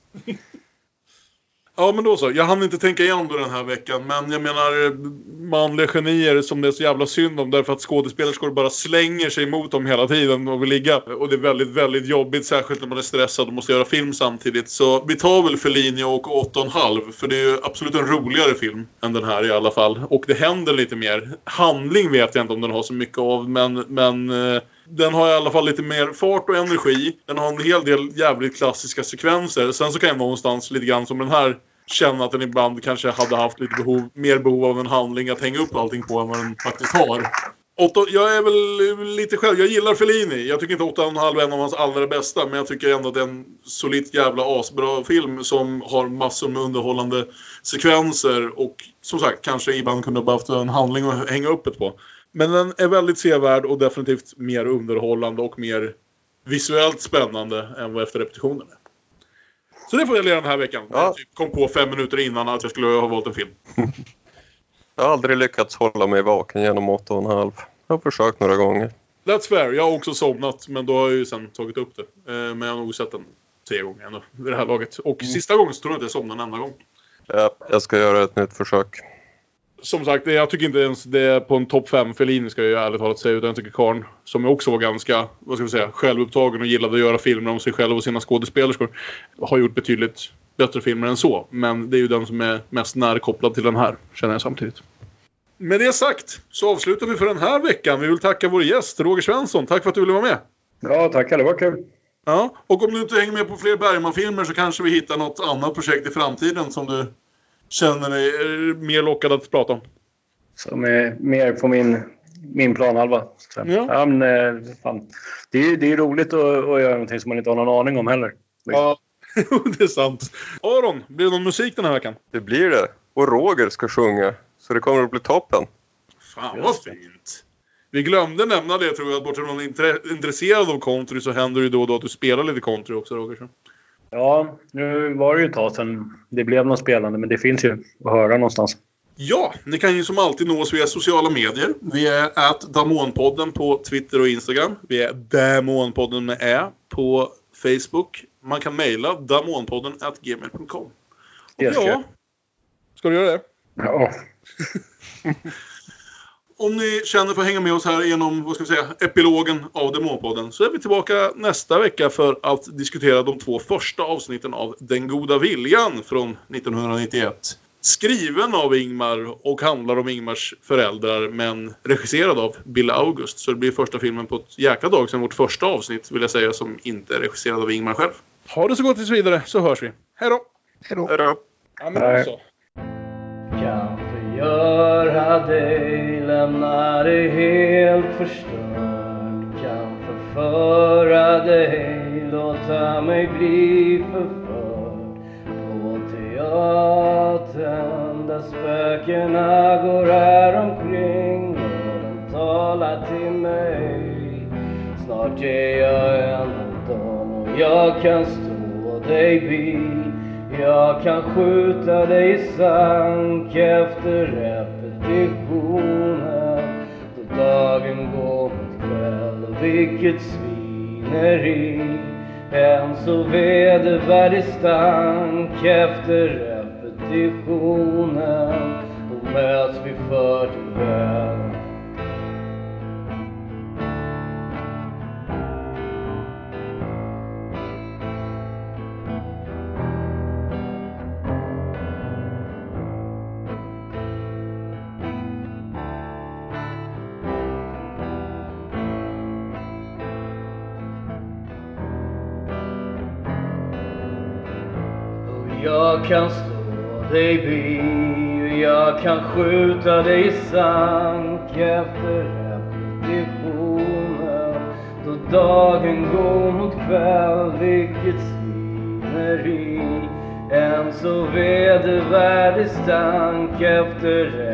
Ja, men då så. Jag hann inte tänka igenom det den här veckan. Men jag menar manliga genier som det är så jävla synd om. Därför att skådespelerskor bara slänger sig mot dem hela tiden och vill ligga. Och det är väldigt, väldigt jobbigt. Särskilt när man är stressad och måste göra film samtidigt. Så vi tar väl Fellini och 8,5. För det är ju absolut en roligare film än den här i alla fall. Och det händer lite mer. Handling vet jag inte om den har så mycket av. Men, men eh, den har i alla fall lite mer fart och energi. Den har en hel del jävligt klassiska sekvenser. Sen så kan jag någonstans lite grann som den här känna att den ibland kanske hade haft lite behov, mer behov av en handling att hänga upp allting på än vad den faktiskt har. Åtta, jag är väl lite själv, jag gillar Fellini. Jag tycker inte 8,5 är en av hans allra bästa. Men jag tycker ändå att det är en solitt jävla asbra film som har massor med underhållande sekvenser. Och som sagt, kanske ibland kunde ha behövt en handling att hänga upp det på. Men den är väldigt sevärd och definitivt mer underhållande och mer visuellt spännande än vad efter repetitionen är. Så det får jag göra den här veckan. Ja. Jag typ kom på fem minuter innan att jag skulle ha valt en film. Jag har aldrig lyckats hålla mig vaken genom 8,5. Jag har försökt några gånger. That's fair. Jag har också somnat, men då har jag ju sen tagit upp det. Eh, Men jag har nog sett den tre gånger ändå vid det här laget. Och sista gången så tror jag inte jag somnade en enda gång. Ja, jag ska göra ett nytt försök. Som sagt, jag tycker inte ens det är på en topp 5 Fellini ska jag ärligt talat säga. Utan jag tycker Karn, som också var ganska, vad ska vi säga, självupptagen och gillade att göra filmer om sig själv och sina skådespelerskor. Har gjort betydligt bättre filmer än så. Men det är ju den som är mest närkopplad till den här, känner jag samtidigt. Med det sagt så avslutar vi för den här veckan. Vi vill tacka vår gäst Roger Svensson. Tack för att du ville vara med. Ja, tackar. Det var kul. Ja, och om du inte hänger med på fler Bergman-filmer så kanske vi hittar något annat projekt i framtiden som du känner dig eh, mer lockad att prata om. Som är mer på min, min planhalva. Ja. Ja. men, eh, fan. Det, är, det är roligt att, att göra någonting som man inte har någon aning om heller. Ja, det är sant. Aron, blir det någon musik den här veckan? Det blir det. Och Roger ska sjunga. Så det kommer att bli toppen. Fan vad fint. Vi glömde nämna det tror jag, att bortsett från intre- intresserad av country så händer det ju då och då att du spelar lite country också Roger. Ja, nu var det ju ett tag sedan det blev något spelande, men det finns ju att höra någonstans. Ja, ni kan ju som alltid nå oss via sociala medier. Vi är at Damonpodden på Twitter och Instagram. Vi är Damonpodden med Ä på Facebook. Man kan mejla damonpodden at gmail.com. Ja, Ska du göra det? Ja. om ni känner för att hänga med oss här genom vad ska vi säga, epilogen av Demonpodden så är vi tillbaka nästa vecka för att diskutera de två första avsnitten av Den goda viljan från 1991. Skriven av Ingmar och handlar om Ingmars föräldrar men regisserad av Bill August. Så det blir första filmen på ett jäkla dag sedan vårt första avsnitt vill jag säga som inte är regisserad av Ingmar själv. Ha det så gott tills vidare så hörs vi. Hej då! Hej då. Ja, men Nej. så. Kan förgöra dig, lämna dig helt förstörd Kan förföra dig, låta mig bli förförd På teatern där spökena går här omkring. Och de talar till mig. Snart är jag en av dem och jag kan stå dig bi jag kan skjuta dig i sank efter repetitionen då dagen går mot kväll och vilket svineri en så vedervärdig stank efter repetitionen då möts vi för till kan stå dig bi och jag kan skjuta dig i sank efter repetitionen då dagen går mot kväll, vilket svineri en så vedervärdig stank efter